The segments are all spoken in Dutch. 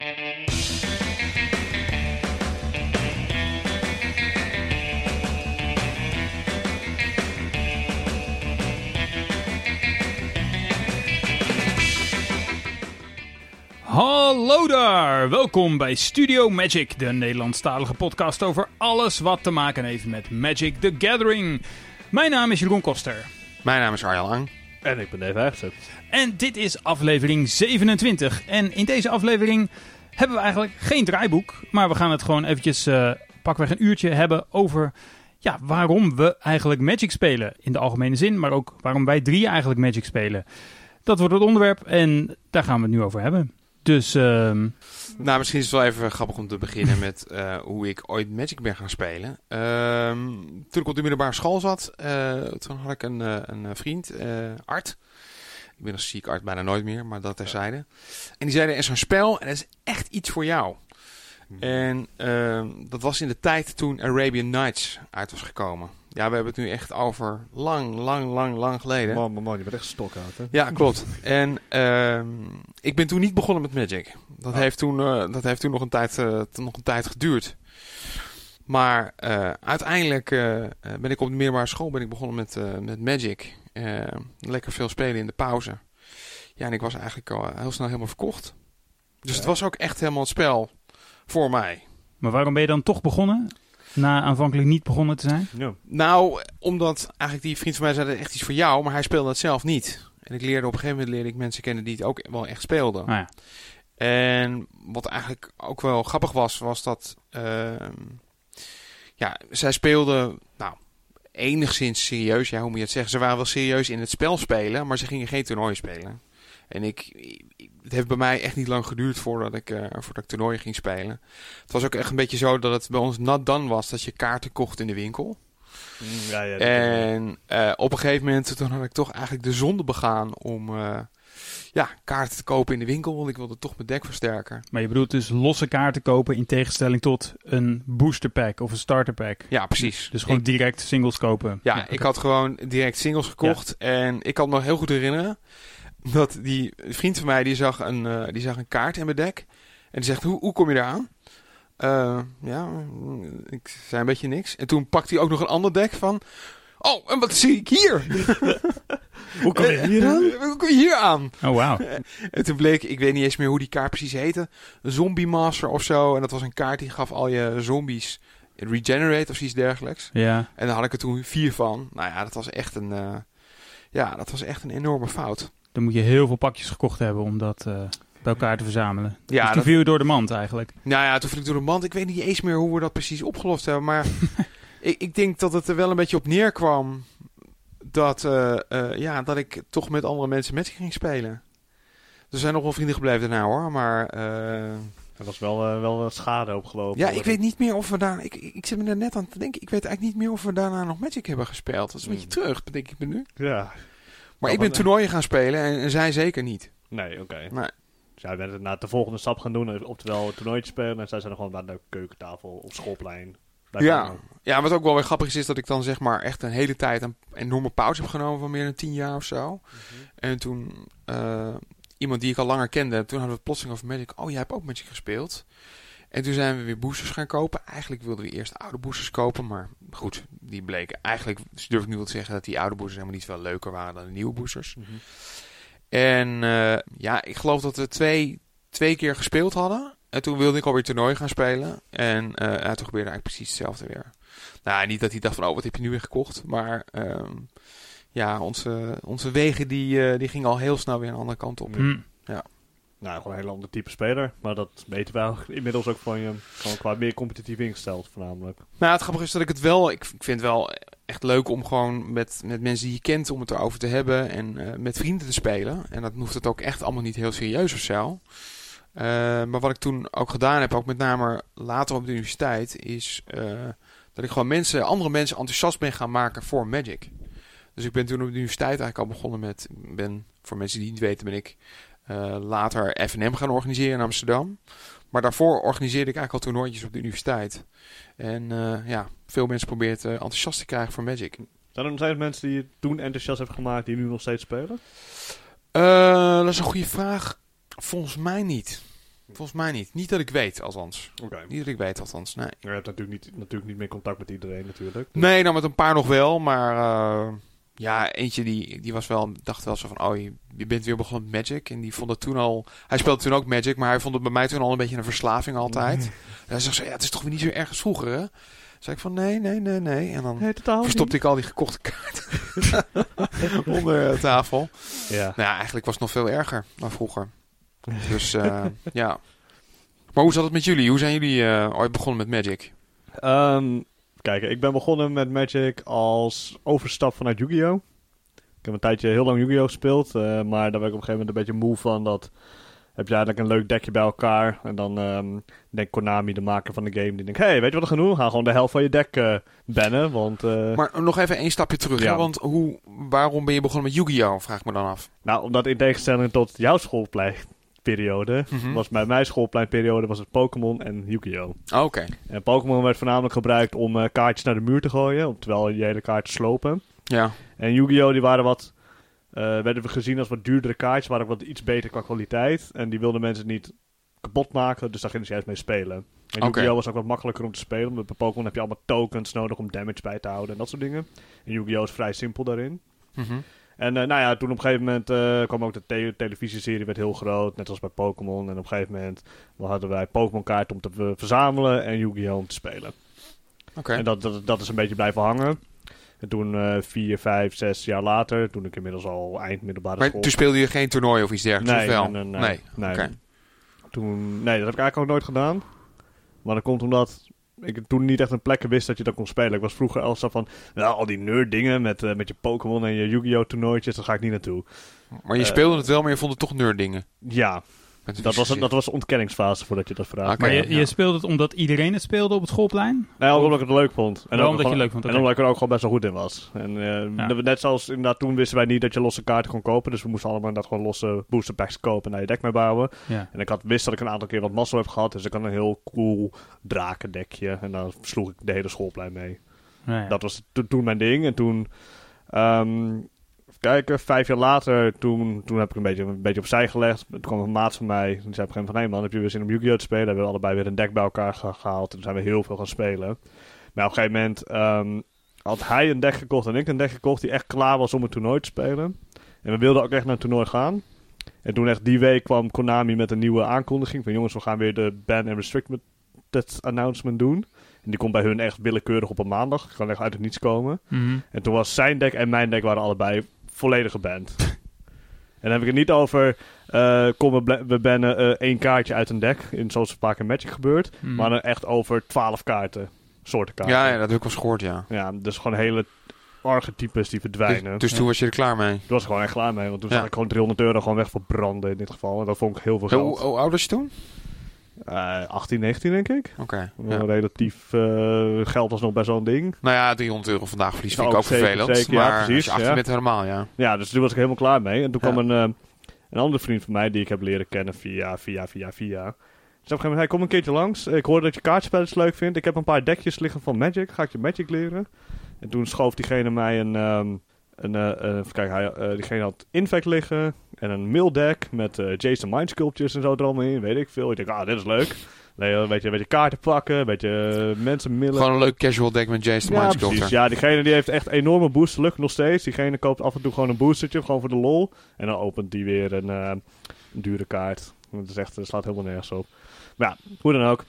Hallo daar, welkom bij Studio Magic, de Nederlandstalige podcast over alles wat te maken heeft met Magic the Gathering. Mijn naam is Jeroen Koster. Mijn naam is Arjan Lang. En ik ben Dave Heijgezet. En dit is aflevering 27. En in deze aflevering hebben we eigenlijk geen draaiboek, maar we gaan het gewoon eventjes uh, pakweg een uurtje hebben over ja, waarom we eigenlijk Magic spelen in de algemene zin, maar ook waarom wij drie eigenlijk Magic spelen. Dat wordt het onderwerp en daar gaan we het nu over hebben. Dus. Uh... Nou, misschien is het wel even grappig om te beginnen met uh, hoe ik ooit Magic ben gaan spelen. Uh, toen ik op de middelbare school zat, uh, toen had ik een, een vriend, Art. Ik ben als ziek Art bijna nooit meer, maar dat terzijde. En die zei: Er is een spel en het is echt iets voor jou. Hmm. En ehm, dat was in de tijd toen Arabian Nights uit was gekomen. Ja, we hebben het nu echt over lang, lang, lang, lang geleden. Man, man, man, je bent echt stok uit, hè? Ja, klopt. en uh, ik ben toen niet begonnen met Magic. Dat, oh. heeft, toen, uh, dat heeft toen nog een tijd, uh, nog een tijd geduurd. Maar uh, uiteindelijk ben ik op de middelbare school ben ik begonnen met, met Magic. lekker veel spelen in de pauze. Ja, en ik was eigenlijk al heel snel helemaal verkocht. Dus ja. het was ook echt helemaal het spel voor mij. Maar waarom ben je dan toch begonnen? Na aanvankelijk niet begonnen te zijn? Ja. Nou, omdat eigenlijk die vriend van mij zei dat echt iets voor jou, maar hij speelde het zelf niet. En ik leerde op een gegeven moment leerde ik mensen kennen die het ook wel echt speelden. Ah, ja. En wat eigenlijk ook wel grappig was, was dat uh, ja, zij speelden nou, enigszins serieus. Ja, hoe moet je het zeggen? Ze waren wel serieus in het spel spelen, maar ze gingen geen toernooi spelen. En ik, het heeft bij mij echt niet lang geduurd voordat ik, uh, voordat ik toernooien ging spelen. Het was ook echt een beetje zo dat het bij ons not done was dat je kaarten kocht in de winkel. Mm, ja, ja, en uh, op een gegeven moment toen had ik toch eigenlijk de zonde begaan om uh, ja, kaarten te kopen in de winkel, want ik wilde toch mijn deck versterken. Maar je bedoelt dus losse kaarten kopen in tegenstelling tot een booster pack of een starter pack? Ja, precies. Dus gewoon ik, direct singles kopen? Ja, ja ik had gewoon direct singles gekocht en ik kan me nog heel goed herinneren dat die vriend van mij die zag een, uh, die zag een kaart in mijn deck. En die zegt, hoe, hoe kom je eraan? Uh, ja, ik zei een beetje niks. En toen pakte hij ook nog een ander deck van... Oh, en wat zie ik hier? hoe kom je hier aan? hoe kom je hier aan? Oh, wauw. En toen bleek, ik weet niet eens meer hoe die kaart precies heette. Zombie Master of zo. En dat was een kaart die gaf al je zombies regenerate of iets dergelijks. Ja. En daar had ik er toen vier van. Nou ja, dat was echt een... Uh, ja, dat was echt een enorme fout. Dan moet je heel veel pakjes gekocht hebben om dat uh, bij elkaar te verzamelen. Ja, dus toen dat... viel je door de mand eigenlijk. Nou ja, toen viel ik door de mand. Ik weet niet eens meer hoe we dat precies opgelost hebben. Maar ik, ik, denk dat het er wel een beetje op neerkwam dat, uh, uh, ja, dat ik toch met andere mensen met ging spelen. Er zijn nog wel vrienden gebleven daarna hoor, maar... Er was wel, uh, wel schade opgelopen. Ja, ik weet niet meer of we daar... Ik, ik zit me er net aan te denken. Ik weet eigenlijk niet meer of we daarna nog Magic hebben gespeeld. Dat is een beetje terug, bedenk ik me nu. Ja, maar ik ben toernooien gaan spelen en, en zij zeker niet. Nee, oké. Okay. Dus jij bent na de volgende stap gaan doen, oftewel toernooitje spelen. En zij zijn gewoon bij de keukentafel op schoolplein. Ja. ja, wat ook wel weer grappig is, is dat ik dan zeg maar echt een hele tijd een enorme pauze heb genomen van meer dan tien jaar of zo. Mm -hmm. En toen uh, iemand die ik al langer kende, toen hadden we plotseling over Magic. Oh, jij hebt ook Magic gespeeld. En toen zijn we weer boosters gaan kopen. Eigenlijk wilden we eerst oude boosters kopen, maar goed, die bleken eigenlijk, dus durf ik nu wel te zeggen dat die oude boosters helemaal niet veel leuker waren dan de nieuwe boosters. Mm -hmm. En uh, ja, ik geloof dat we twee, twee keer gespeeld hadden. En toen wilde ik alweer toernooi gaan spelen. En uh, ja, toen gebeurde eigenlijk precies hetzelfde weer. Nou, niet dat hij dacht van, oh, wat heb je nu weer gekocht? Maar um, ja, onze, onze wegen die, uh, die gingen al heel snel weer een andere kant op. Mm. Ja. Nou, gewoon een heel ander type speler. Maar dat weten we inmiddels ook van je. Gewoon qua meer competitief ingesteld, voornamelijk. Nou, het grappige is dat ik het wel... Ik, vind het wel echt leuk om gewoon met, met mensen die je kent... om het erover te hebben en uh, met vrienden te spelen. En dat hoeft het ook echt allemaal niet heel serieus of zo. Uh, maar wat ik toen ook gedaan heb, ook met name later op de universiteit... is dat ik gewoon mensen, andere mensen enthousiast ben gaan maken voor Magic. Dus ik ben toen op de universiteit eigenlijk al begonnen met... ben, voor mensen die niet weten, ben ik... Uh, later FNM gaan organiseren in Amsterdam. Maar daarvoor organiseerde ik eigenlijk al toernooitjes op de universiteit. En uh, ja, veel mensen probeert uh, enthousiast te krijgen voor Magic. Zijn er nog steeds mensen die je toen enthousiast hebben gemaakt die nu nog steeds spelen? dat is een goede vraag. Volgens mij niet. Volgens mij niet. Niet dat ik weet, althans. Oké. Niet dat ik weet, althans. Nee. Je hebt natuurlijk niet, natuurlijk niet meer contact met iedereen natuurlijk. Nee, nou met een paar nog wel, maar eh, ja, eentje die, die was wel, dacht wel zo van, oh, je, je bent weer begonnen met Magic. En die vond het toen al, hij speelde toen ook Magic, maar hij vond het bij mij toen al een beetje een verslaving altijd. En hij zegt zo, ja, het is toch weer niet zo erg als vroeger, hè? zei ik van, nee, nee, nee, nee. En dan Nee, totaal verstopte ik al die gekochte kaarten onder de tafel. Ja. Nou ja, eigenlijk was het nog veel erger dan vroeger. Dus eh, ja. Maar hoe zat het met jullie? Hoe zijn jullie eh, ooit begonnen met Magic? Ehm, kijk, ik ben begonnen met Magic als overstap vanuit Yu-Gi-Oh! Ik heb een tijdje heel lang Yu-Gi-Oh! gespeeld, eh, maar daar ben ik op een gegeven moment een beetje moe van. Dat heb je eigenlijk een leuk dekje bij elkaar. En dan ehm denkt Konami, de maker van de game, die denkt... hey, weet je wat we gaan doen? We gaan gewoon de helft van je deck eh bannen, want... eh, Maar nog even één stapje terug. Ja. Hè? Want hoe, waarom ben je begonnen met Yu-Gi-Oh? Vraag ik me dan af. Nou, omdat in tegenstelling tot jouw schoolpleinperiode... Mhm. was bij mijn schoolpleinperiode was het Pokémon en Yu-Gi-Oh! Ah, Oké. En Pokémon werd voornamelijk gebruikt om eh, kaartjes naar de muur te gooien, terwijl je hele kaart slopen. Ja. En Yu-Gi-Oh! die waren wat, eh, werden we gezien als wat duurdere kaartjes, waren ook wat iets beter qua kwaliteit. En die wilden mensen niet kapot maken, dus daar gingen ze juist mee spelen. En. Yu-Gi-Oh! was ook wat makkelijker om te spelen, omdat bij Pokémon heb je allemaal tokens nodig om damage bij te houden en dat soort dingen. En Yu-Gi-Oh! is vrij simpel daarin. Mhm. En eh, nou ja, toen op een gegeven moment eh, kwam ook de te- televisieserie werd heel groot, net als bij Pokémon. En op een gegeven moment hadden wij Pokémon kaarten om te ver- verzamelen en Yu-Gi-Oh! om te spelen. Oké. En dat, dat, dat is een beetje blijven hangen. En toen eh, vier, vijf, zes jaar later, toen ik inmiddels al eind middelbare Maar school... toen speelde je geen toernooi of iets dergelijks? nee, of wel? nee, nee, nee. Toen, nee, dat heb ik eigenlijk ook nooit gedaan. Maar dat komt omdat ik toen niet echt een plek wist dat je dat kon spelen. Ik was vroeger al zo van, nou, al die nerd dingen met, eh, met je Pokémon en je Yu-Gi-Oh! toernooitjes, daar ga ik niet naartoe. Maar je Eh, speelde het wel, maar je vond het toch nerddingen. Ja, Met dat was, dat was de ontkenningsfase voordat je dat vraagt. Maar je, ja. je speelde het omdat iedereen het speelde op het schoolplein? Nee, ook omdat ik het leuk vond. En omdat je leuk vond, En omdat ik er ook gewoon best wel goed in was. En eh, Ja. net zoals inderdaad toen wisten wij niet dat je losse kaarten kon kopen. Dus we moesten allemaal inderdaad gewoon losse booster packs kopen en naar je deck mee bouwen. Ja. En ik had wist dat ik een aantal keer wat mazzel heb gehad. Dus ik had een heel cool drakendekje. En daar sloeg ik de hele schoolplein mee. Ja. Dat was to- toen mijn ding. En toen, ehm, kijken, vijf jaar later, toen, toen heb ik een beetje, een beetje opzij gelegd. Toen kwam een maat van mij, die zei op een gegeven moment van, hé man, heb je weer zin om Yu-Gi-Oh! te spelen? Hebben we allebei weer een deck bij elkaar ge- gehaald. En toen zijn we heel veel gaan spelen. Maar op een gegeven moment ehm, had hij een deck gekocht en ik een deck gekocht die echt klaar was om een toernooi te spelen. En we wilden ook echt naar een toernooi gaan. En toen echt die week kwam Konami met een nieuwe aankondiging van jongens, we gaan weer de ban and restricted announcement doen. En die komt bij hun echt willekeurig op een maandag. Het kan echt uit het niets komen. Mhm. En toen was zijn deck en mijn deck waren allebei volledig geband. en dan heb ik het niet over... eh kom, we, bannen eh, één kaartje uit een deck. In, zoals vaak in Magic gebeurt. Mhm. Maar dan echt over twaalf kaarten. Soorten kaarten. Ja, ja, dat heb ik wel gehoord, ja. Ja, dus gewoon hele archetypes die verdwijnen. dus toen was je er klaar mee. Toen was ik gewoon echt klaar mee. Want toen Ja. zag ik gewoon 300 euro gewoon weg voor branden in dit geval. En dat vond ik heel veel Hoe, geld. hoe oud was je toen? Eh, 18, 19 denk ik. Oké. Ja. ja. Relatief eh, geld was nog best wel een ding. Nou ja, 300 euro vandaag verlies vind ik Ook zeker, vervelend. zeker, ja, maar als precies, je 18 ja. bent helemaal, ja. Ja, dus toen was ik helemaal klaar mee. En toen Ja. kwam een, eh, een andere vriend van mij die ik heb leren kennen via, via, via, via. Dus op een gegeven moment, hij kom een keertje langs. Ik hoorde dat je kaartspelletjes leuk vindt. Ik heb een paar dekjes liggen van Magic. Ga ik je Magic leren? En toen schoof diegene mij een... ehm een eh, eh, even kijken, hij, eh, diegene had Infect liggen en een mail deck met Jason Mind Sculptures en zo er allemaal in, weet ik veel. Ik denk, ah, dit is leuk. Nee, een beetje, een beetje kaarten pakken, een beetje mensen millen. Gewoon een leuk casual deck met Jason Ja, Mind precies. Sculptor. Ja, diegene die heeft echt enorme booster lucht nog steeds. Diegene koopt af en toe gewoon een boostertje, gewoon voor de lol. En dan opent die weer een, een dure kaart. Dat is echt, dat slaat helemaal nergens op. Maar ja, hoe dan ook.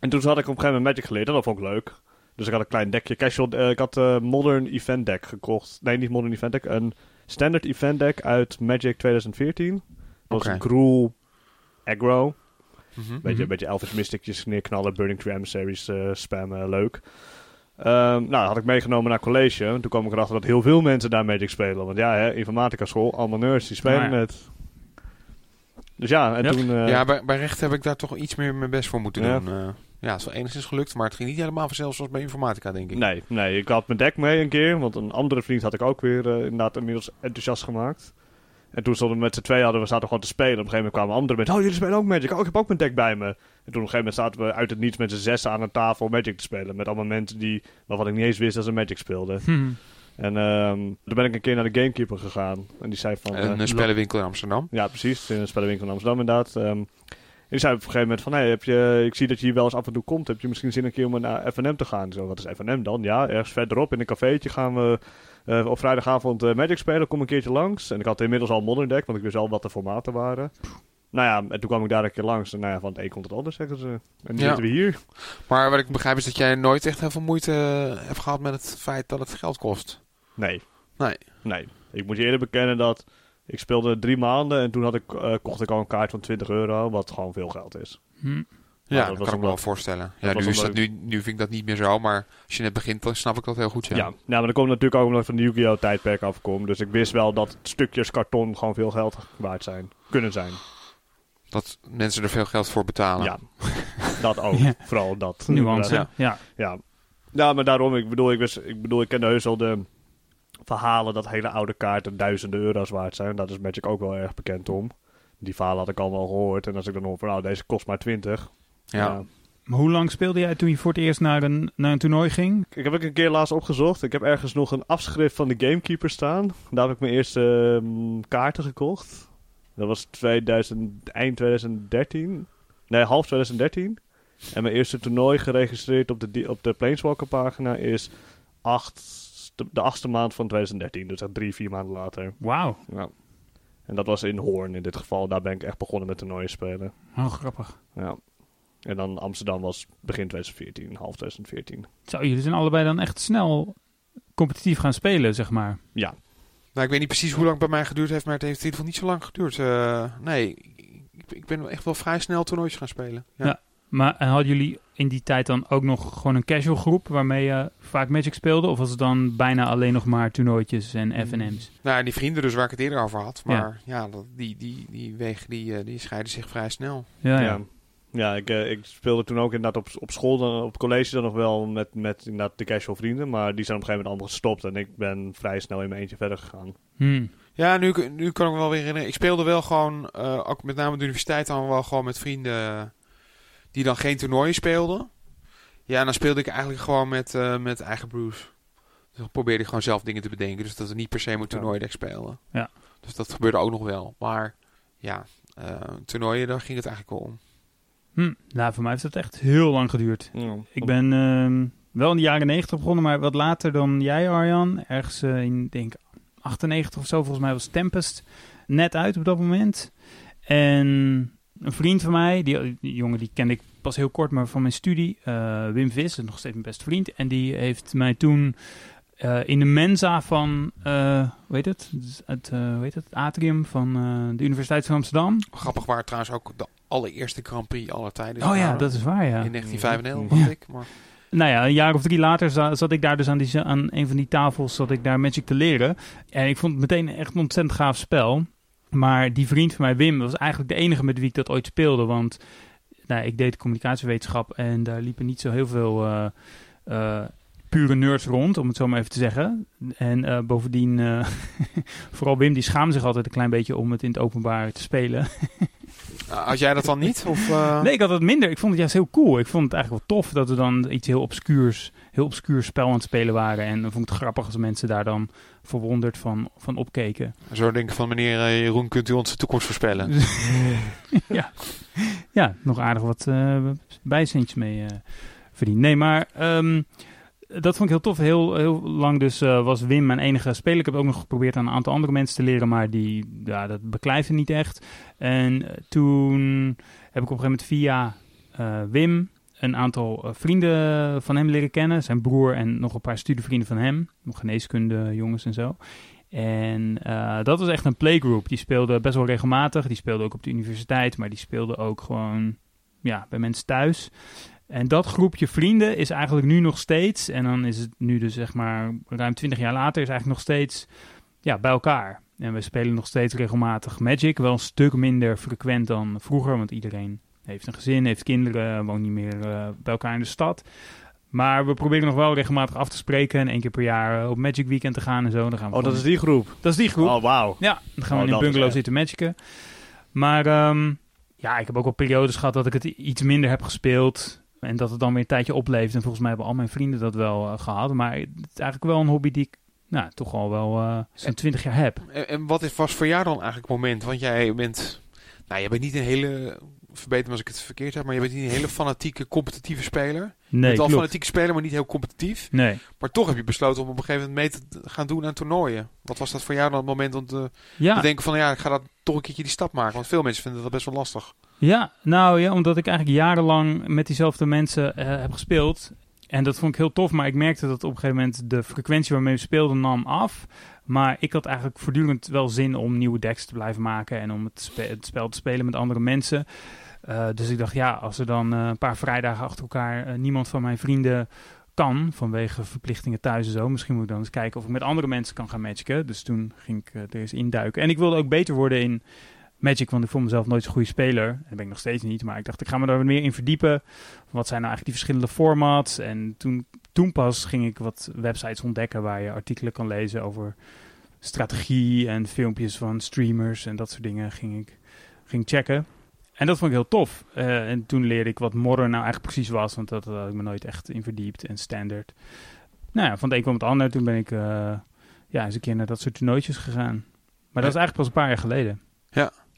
En toen had ik op een gegeven moment Magic geleerd en dat vond ik leuk. Dus ik had een klein dekje. Casual, eh, ik had eh Modern Event Deck gekocht. Nee, niet Modern Event Deck. Een Standard Event Deck uit Magic 2014. Dat was Oké. een Gruul Aggro. Mhm. Beetje, Mhm. beetje Elvis Mysticjes neerknallen, Burning Tree emissaries eh spammen, leuk. Ehm, nou, dat had ik meegenomen naar college. En toen kwam ik erachter dat heel veel mensen daar Magic spelen. Want ja, hè, informatica school, allemaal nerds, die spelen Nou ja. het. Dus ja, en Ja. toen... eh, Ja, bij, bij recht heb ik daar toch iets meer mijn best voor moeten Ja. doen. eh. Ja, het is wel enigszins gelukt, maar het ging niet helemaal vanzelf zoals bij informatica, denk ik. Nee, nee, ik had mijn deck mee een keer. Want een andere vriend had ik ook weer eh, inderdaad inmiddels enthousiast gemaakt. En toen stonden we met z'n tweeën, hadden we zaten gewoon te spelen. Op een gegeven moment kwamen anderen met, oh jullie spelen ook Magic. Oh, ik heb ook mijn deck bij me. En toen op een gegeven moment zaten we uit het niets met z'n zes aan een tafel Magic te spelen. Met allemaal mensen die, waarvan ik niet eens wist dat ze Magic speelden. Mhm. En ehm, toen ben ik een keer naar de Gamekeeper gegaan. En die zei van... Een spellenwinkel in Amsterdam. ja, precies. In een spellenwinkel in Amsterdam inderdaad. Ehm, die zei op een gegeven moment van, hey, heb je, ik zie dat je hier wel eens af en toe komt. Heb je misschien zin een keer om naar FNM te gaan? Zo, wat is FNM dan? Ja, ergens verderop in een cafeetje gaan we eh, op vrijdagavond eh, Magic spelen. Kom een keertje langs. En ik had inmiddels al Modern Deck, want ik wist al wat de formaten waren. Nou ja, en toen kwam ik daar een keer langs. En nou ja, van het een komt het ander, zeggen ze. En nu Ja. zitten we hier. Maar wat ik begrijp is dat jij nooit echt heel veel moeite eh, hebt gehad met het feit dat het geld kost. Nee. Nee. Nee. Ik moet je eerder bekennen dat ik speelde drie maanden en toen had ik, eh, kocht ik al een kaart van 20 euro, wat gewoon veel geld is. Hm. Ja, dat kan ik me wel voorstellen. Ja, nu, is dat, nu, nu vind ik dat niet meer zo, maar als je net begint, dan snap ik dat heel goed. Ja. Ja. maar dat komt natuurlijk ook omdat ik van de Yu-Gi-Oh! tijdperk afkom. Dus ik wist wel dat stukjes karton gewoon veel geld waard zijn. Kunnen zijn. Dat mensen er veel geld voor betalen. Ja, dat ook. Ja. Vooral dat. Nuance. Ja. Ja. Ja. ja, maar daarom, ik bedoel, ik, wist, ik bedoel, ik kende heus al de verhalen dat hele oude kaarten duizenden euro's waard zijn. Daar is Magic ook wel erg bekend om. Die verhalen had ik allemaal gehoord. En als ik dan hoor van, nou, deze kost maar 20. Ja. Maar hoe lang speelde jij toen je voor het eerst naar een, naar een toernooi ging? Ik heb ook een keer laatst opgezocht. Ik heb ergens nog een afschrift van de Gamekeeper staan. Daar heb ik mijn eerste ehm, kaarten gekocht. Dat was 2000, eind 2013. Nee, half 2013. En mijn eerste toernooi geregistreerd op de, op de Planeswalker pagina is 8, de achtste maand van 2013. Dus echt drie, vier maanden later. Wauw, Ja. En dat was in Hoorn in dit geval. Daar ben ik echt begonnen met toernooien spelen. oh, grappig. Ja. En dan Amsterdam was begin 2014, half 2014. Zo, jullie zijn allebei dan echt snel competitief gaan spelen, zeg maar. Ja, Nou, ik weet niet precies hoe lang het bij mij geduurd heeft, maar het heeft in ieder geval niet zo lang geduurd. Eh, nee, ik, ik ben echt wel vrij snel toernooitjes gaan spelen. Ja. Ja. Maar en hadden jullie in die tijd dan ook nog gewoon een casual groep waarmee je vaak Magic speelde? Of was het dan bijna alleen nog maar toernooitjes en FNM's? Nou, die vrienden dus waar ik het eerder over had. Maar ja, dat, die, die, die weg die, eh, die scheiden zich vrij snel. Ja, ja. Ja, ja ik, eh, ik speelde toen ook inderdaad op, op school, dan, op college dan nog wel met, met inderdaad de casual vrienden. Maar die zijn op een gegeven moment allemaal gestopt en ik ben vrij snel in mijn eentje verder gegaan. Hm. Ja, nu, nu kan ik me wel weer herinneren. Ik speelde wel gewoon, eh, ook met name de universiteit, dan wel gewoon met vrienden die dan geen toernooien speelden. Ja, en dan speelde ik eigenlijk gewoon met, eh, met eigen brews. Dus dan probeerde ik gewoon zelf dingen te bedenken. Dus dat we niet per se moet Ja. toernooidek spelen. Ja. Dus dat gebeurde ook nog wel. Maar ja, eh, toernooien, daar ging het eigenlijk wel om. Hm. Nou, voor mij heeft het echt heel lang geduurd. Ik ben ehm, wel in de jaren 90 begonnen, maar wat later dan jij, Arjan. Ergens eh, in, denk ik, 98 of zo, volgens mij was Tempest net uit op dat moment. En een vriend van mij, die, die jongen die kende ik pas heel kort, maar van mijn studie, eh, Wim Vis, is nog steeds mijn beste vriend. En die heeft mij toen eh, in de mensa van, hoe heet het? Het, hoe heet het? het atrium van de Universiteit van Amsterdam. Grappig waar trouwens ook de allereerste Grand Prix aller tijden Oh ja, dat is waar, ja. In 1995, Ja. ik. Maar Nou ja, een jaar of drie later za- zat ik daar dus aan, die, aan een van die tafels zat ik daar Magic te leren. En ik vond het meteen echt een ontzettend gaaf spel. Maar die vriend van mij, Wim, was eigenlijk de enige met wie ik dat ooit speelde. Want nou, ik deed communicatiewetenschap en daar liepen niet zo heel veel eh, eh, pure nerds rond, om het zo maar even te zeggen. En eh, bovendien, vooral Wim, die schaamde zich altijd een klein beetje om het in het openbaar te spelen. nou, had jij dat dan niet? Of, Nee, ik had het minder. Ik vond het juist heel cool. Ik vond het eigenlijk wel tof dat we dan iets heel obscuurs, heel obscuur spel aan het spelen waren. En dan vond ik het grappig als mensen daar dan verwonderd van, van opkeken. Zo denken van meneer eh, Jeroen, kunt u onze toekomst voorspellen? ja. ja, nog aardig wat bijcentjes mee eh verdiend. Nee, maar ehm, dat vond ik heel tof. Heel, heel lang dus was Wim mijn enige speler. Ik heb ook nog geprobeerd aan een aantal andere mensen te leren, maar die, ja, dat beklijfde niet echt. En toen heb ik op een gegeven moment via Wim een aantal eh, vrienden van hem leren kennen. Zijn broer en nog een paar studievrienden van hem. Nog geneeskunde jongens en zo. En eh, dat was echt een playgroup. Die speelde best wel regelmatig. Die speelde ook op de universiteit, maar die speelde ook gewoon ja, bij mensen thuis. En dat groepje vrienden is eigenlijk nu nog steeds, en dan is het nu dus zeg maar ruim 20 jaar later, is eigenlijk nog steeds ja, bij elkaar. En we spelen nog steeds regelmatig Magic. Wel een stuk minder frequent dan vroeger, want iedereen heeft een gezin, heeft kinderen, woont niet meer eh, bij elkaar in de stad. Maar we proberen nog wel regelmatig af te spreken en één keer per jaar eh, op Magic Weekend te gaan en zo. Dan gaan we Oh, dat is die groep. dat is die groep. Oh, wauw. Ja, dan gaan we Oh, in een bungalow zitten magicen. Maar ehm, ja, ik heb ook wel periodes gehad dat ik het iets minder heb gespeeld. En dat het dan weer een tijdje opleeft. En volgens mij hebben al mijn vrienden dat wel eh, gehad. Maar het is eigenlijk wel een hobby die ik nou, toch al wel eh zo'n 20 jaar heb. En, en wat is, was voor jou dan eigenlijk het moment? Want jij bent, nou, je bent niet een hele verbeter me als ik het verkeerd heb, maar je bent niet een hele fanatieke, competitieve speler. je Nee, bent wel een klopt. fanatieke speler, maar niet heel competitief. Nee. Maar toch heb je besloten om op een gegeven moment mee te gaan doen aan toernooien. Wat was dat voor jou dan het moment om te, Ja, te denken van, ja, ik ga dat toch een keertje die stap maken? Want veel mensen vinden dat best wel lastig. Ja, nou ja, omdat ik eigenlijk jarenlang met diezelfde mensen eh, heb gespeeld. En dat vond ik heel tof, maar ik merkte dat op een gegeven moment de frequentie waarmee we speelden nam af. Maar ik had eigenlijk voortdurend wel zin om nieuwe decks te blijven maken en om het, spe- het spel te spelen met andere mensen. Eh, dus ik dacht, ja, als er dan eh, een paar vrijdagen achter elkaar eh, niemand van mijn vrienden kan, vanwege verplichtingen thuis en zo, misschien moet ik dan eens kijken of ik met andere mensen kan gaan matchen. Dus toen ging ik er eens induiken. En ik wilde ook beter worden in Magic, want ik vond mezelf nooit zo'n goede speler. En dat ben ik nog steeds niet. Maar ik dacht, ik ga me daar meer in verdiepen. Wat zijn nou eigenlijk die verschillende formats? En toen, toen pas ging ik wat websites ontdekken waar je artikelen kan lezen over strategie en filmpjes van streamers en dat soort dingen ging ik ging checken. En dat vond ik heel tof. Eh, en toen leerde ik wat modern nou eigenlijk precies was, want dat had ik me nooit echt in verdiept en standaard. Nou ja, van het een kwam het ander. Toen ben ik eh, ja, eens een keer naar dat soort toernooitjes gegaan. Maar dat is eigenlijk pas een paar jaar geleden.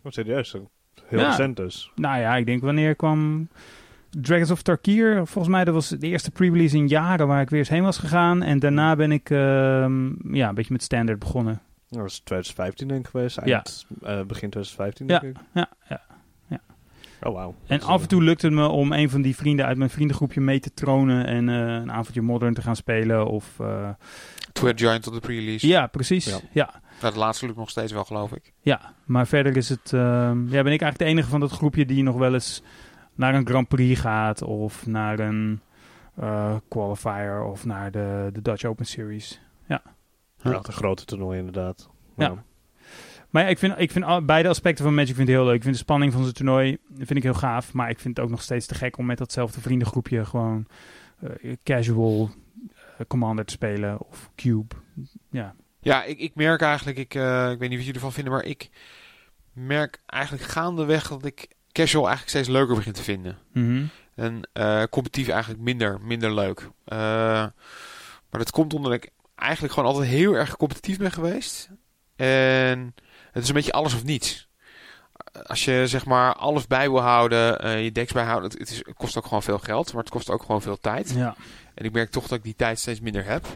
Wat serieus? Heel Ja. recent dus. Nou ja, ik denk wanneer kwam Dragons of Tarkir? Volgens mij dat was de eerste pre-release in jaren waar ik weer eens heen was gegaan. En daarna ben ik ehm, ja, een beetje met standard begonnen. Dat was 2015 denk ik geweest. Ja. Eind, eh, begin 2015 Ja. denk ik. Ja, ja. Oh wauw. En af en toe lukte het me om een van die vrienden uit mijn vriendengroepje mee te tronen en eh, een avondje modern te gaan spelen. Of, eh, Twitter Giant op de pre-release. ja, precies. Ja. Ja. De laatste lukt nog steeds wel, geloof ik. Ja, maar verder is het. ehm, ja, ben ik eigenlijk de enige van dat groepje die nog wel eens naar een Grand Prix gaat. Of naar een eh, qualifier. Of naar de, de Dutch Open Series. Ja, de grote toernooi inderdaad. Ja. Maar ja, ik vind, ik vind al- beide aspecten van Magic vind ik heel leuk. Ik vind de spanning van zo'n toernooi vind ik heel gaaf. Maar ik vind het ook nog steeds te gek om met datzelfde vriendengroepje gewoon eh, casual eh, Commander te spelen. Of Cube. Ja. Ja, ik, ik merk eigenlijk, ik, eh, ik weet niet wat jullie ervan vinden, maar ik merk eigenlijk gaandeweg dat ik casual eigenlijk steeds leuker begin te vinden. Mhm. En eh, competitief eigenlijk minder, minder leuk. Eh, maar dat komt omdat ik eigenlijk gewoon altijd heel erg competitief ben geweest. En het is een beetje alles of niets. Als je zeg maar alles bij wil houden, eh, je decks bijhouden, het, het, is, het kost ook gewoon veel geld, maar het kost ook gewoon veel tijd. ja. En ik merk toch dat ik die tijd steeds minder heb.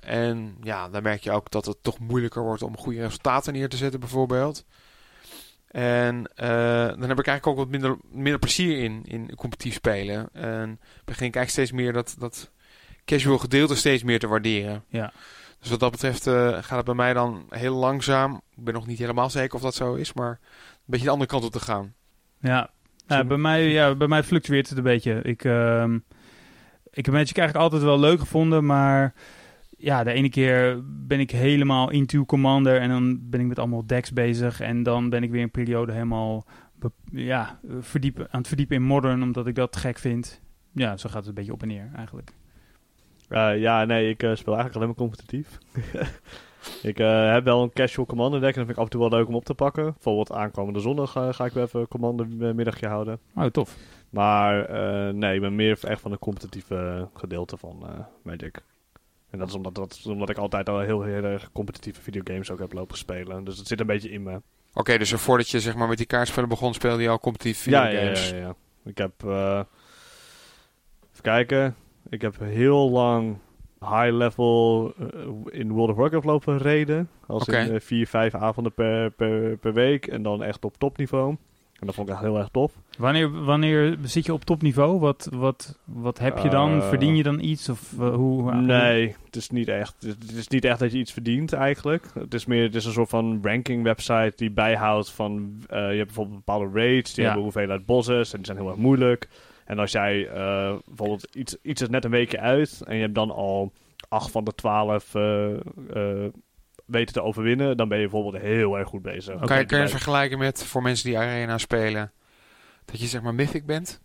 En ja, dan merk je ook dat het toch moeilijker wordt om goede resultaten neer te zetten, bijvoorbeeld. En eh, dan heb ik eigenlijk ook wat minder, minder plezier in, in competitief spelen. En begin ik eigenlijk steeds meer dat, dat casual gedeelte steeds meer te waarderen. Ja. Dus wat dat betreft eh, gaat het bij mij dan heel langzaam. Ik ben nog niet helemaal zeker of dat zo is, maar een beetje de andere kant op te gaan. Ja, ja, bij, mij, ja bij mij fluctueert het een beetje. Ik, ehm, ik heb Magic eigenlijk altijd wel leuk gevonden, maar ja, de ene keer ben ik helemaal into Commander en dan ben ik met allemaal decks bezig en dan ben ik weer een periode helemaal ja, verdiepen, aan het verdiepen in Modern, omdat ik dat gek vind. Ja, zo gaat het een beetje op en neer eigenlijk. Eh, ja, nee, ik eh, speel eigenlijk alleen maar competitief. ik eh, heb wel een casual commander deck en dat vind ik af en toe wel leuk om op te pakken. Bijvoorbeeld aankomende zondag ga ik wel even een commander middagje houden. Oh, tof. Maar nee, ik ben meer echt van het competitieve gedeelte van Magic. En dat is omdat, dat, omdat ik altijd al heel, heel erg competitieve videogames ook heb lopen spelen. Dus het zit een beetje in me. Oké, dus voordat je zeg maar, met die kaartspellen begon, speelde je al competitief Ja, ja, videogames. ja, ja. Ik heb, eh, even kijken, ik heb heel lang high level eh, in World of Warcraft lopen reden. Als in eh, vier, vijf avonden per, per, per week en dan echt op topniveau. En dat vond ik echt heel erg tof. Wanneer, wanneer zit je op topniveau? Wat, wat, wat heb je dan? Eh, Verdien je dan iets? Of eh, hoe? Nee, het is niet echt. Het is niet echt dat je iets verdient eigenlijk. Het is meer, het is een soort van ranking website die bijhoudt van. eh, je hebt bijvoorbeeld bepaalde raids, die Ja. hebben hoeveelheid bosses en die zijn heel erg moeilijk. En als jij bijvoorbeeld iets, iets is net een weekje uit en je hebt dan al acht van de twaalf weten te overwinnen, dan ben je bijvoorbeeld heel erg goed bezig. Oké, kan, je, kan je vergelijken met voor mensen die Arena spelen? Dat je zeg maar Mythic bent?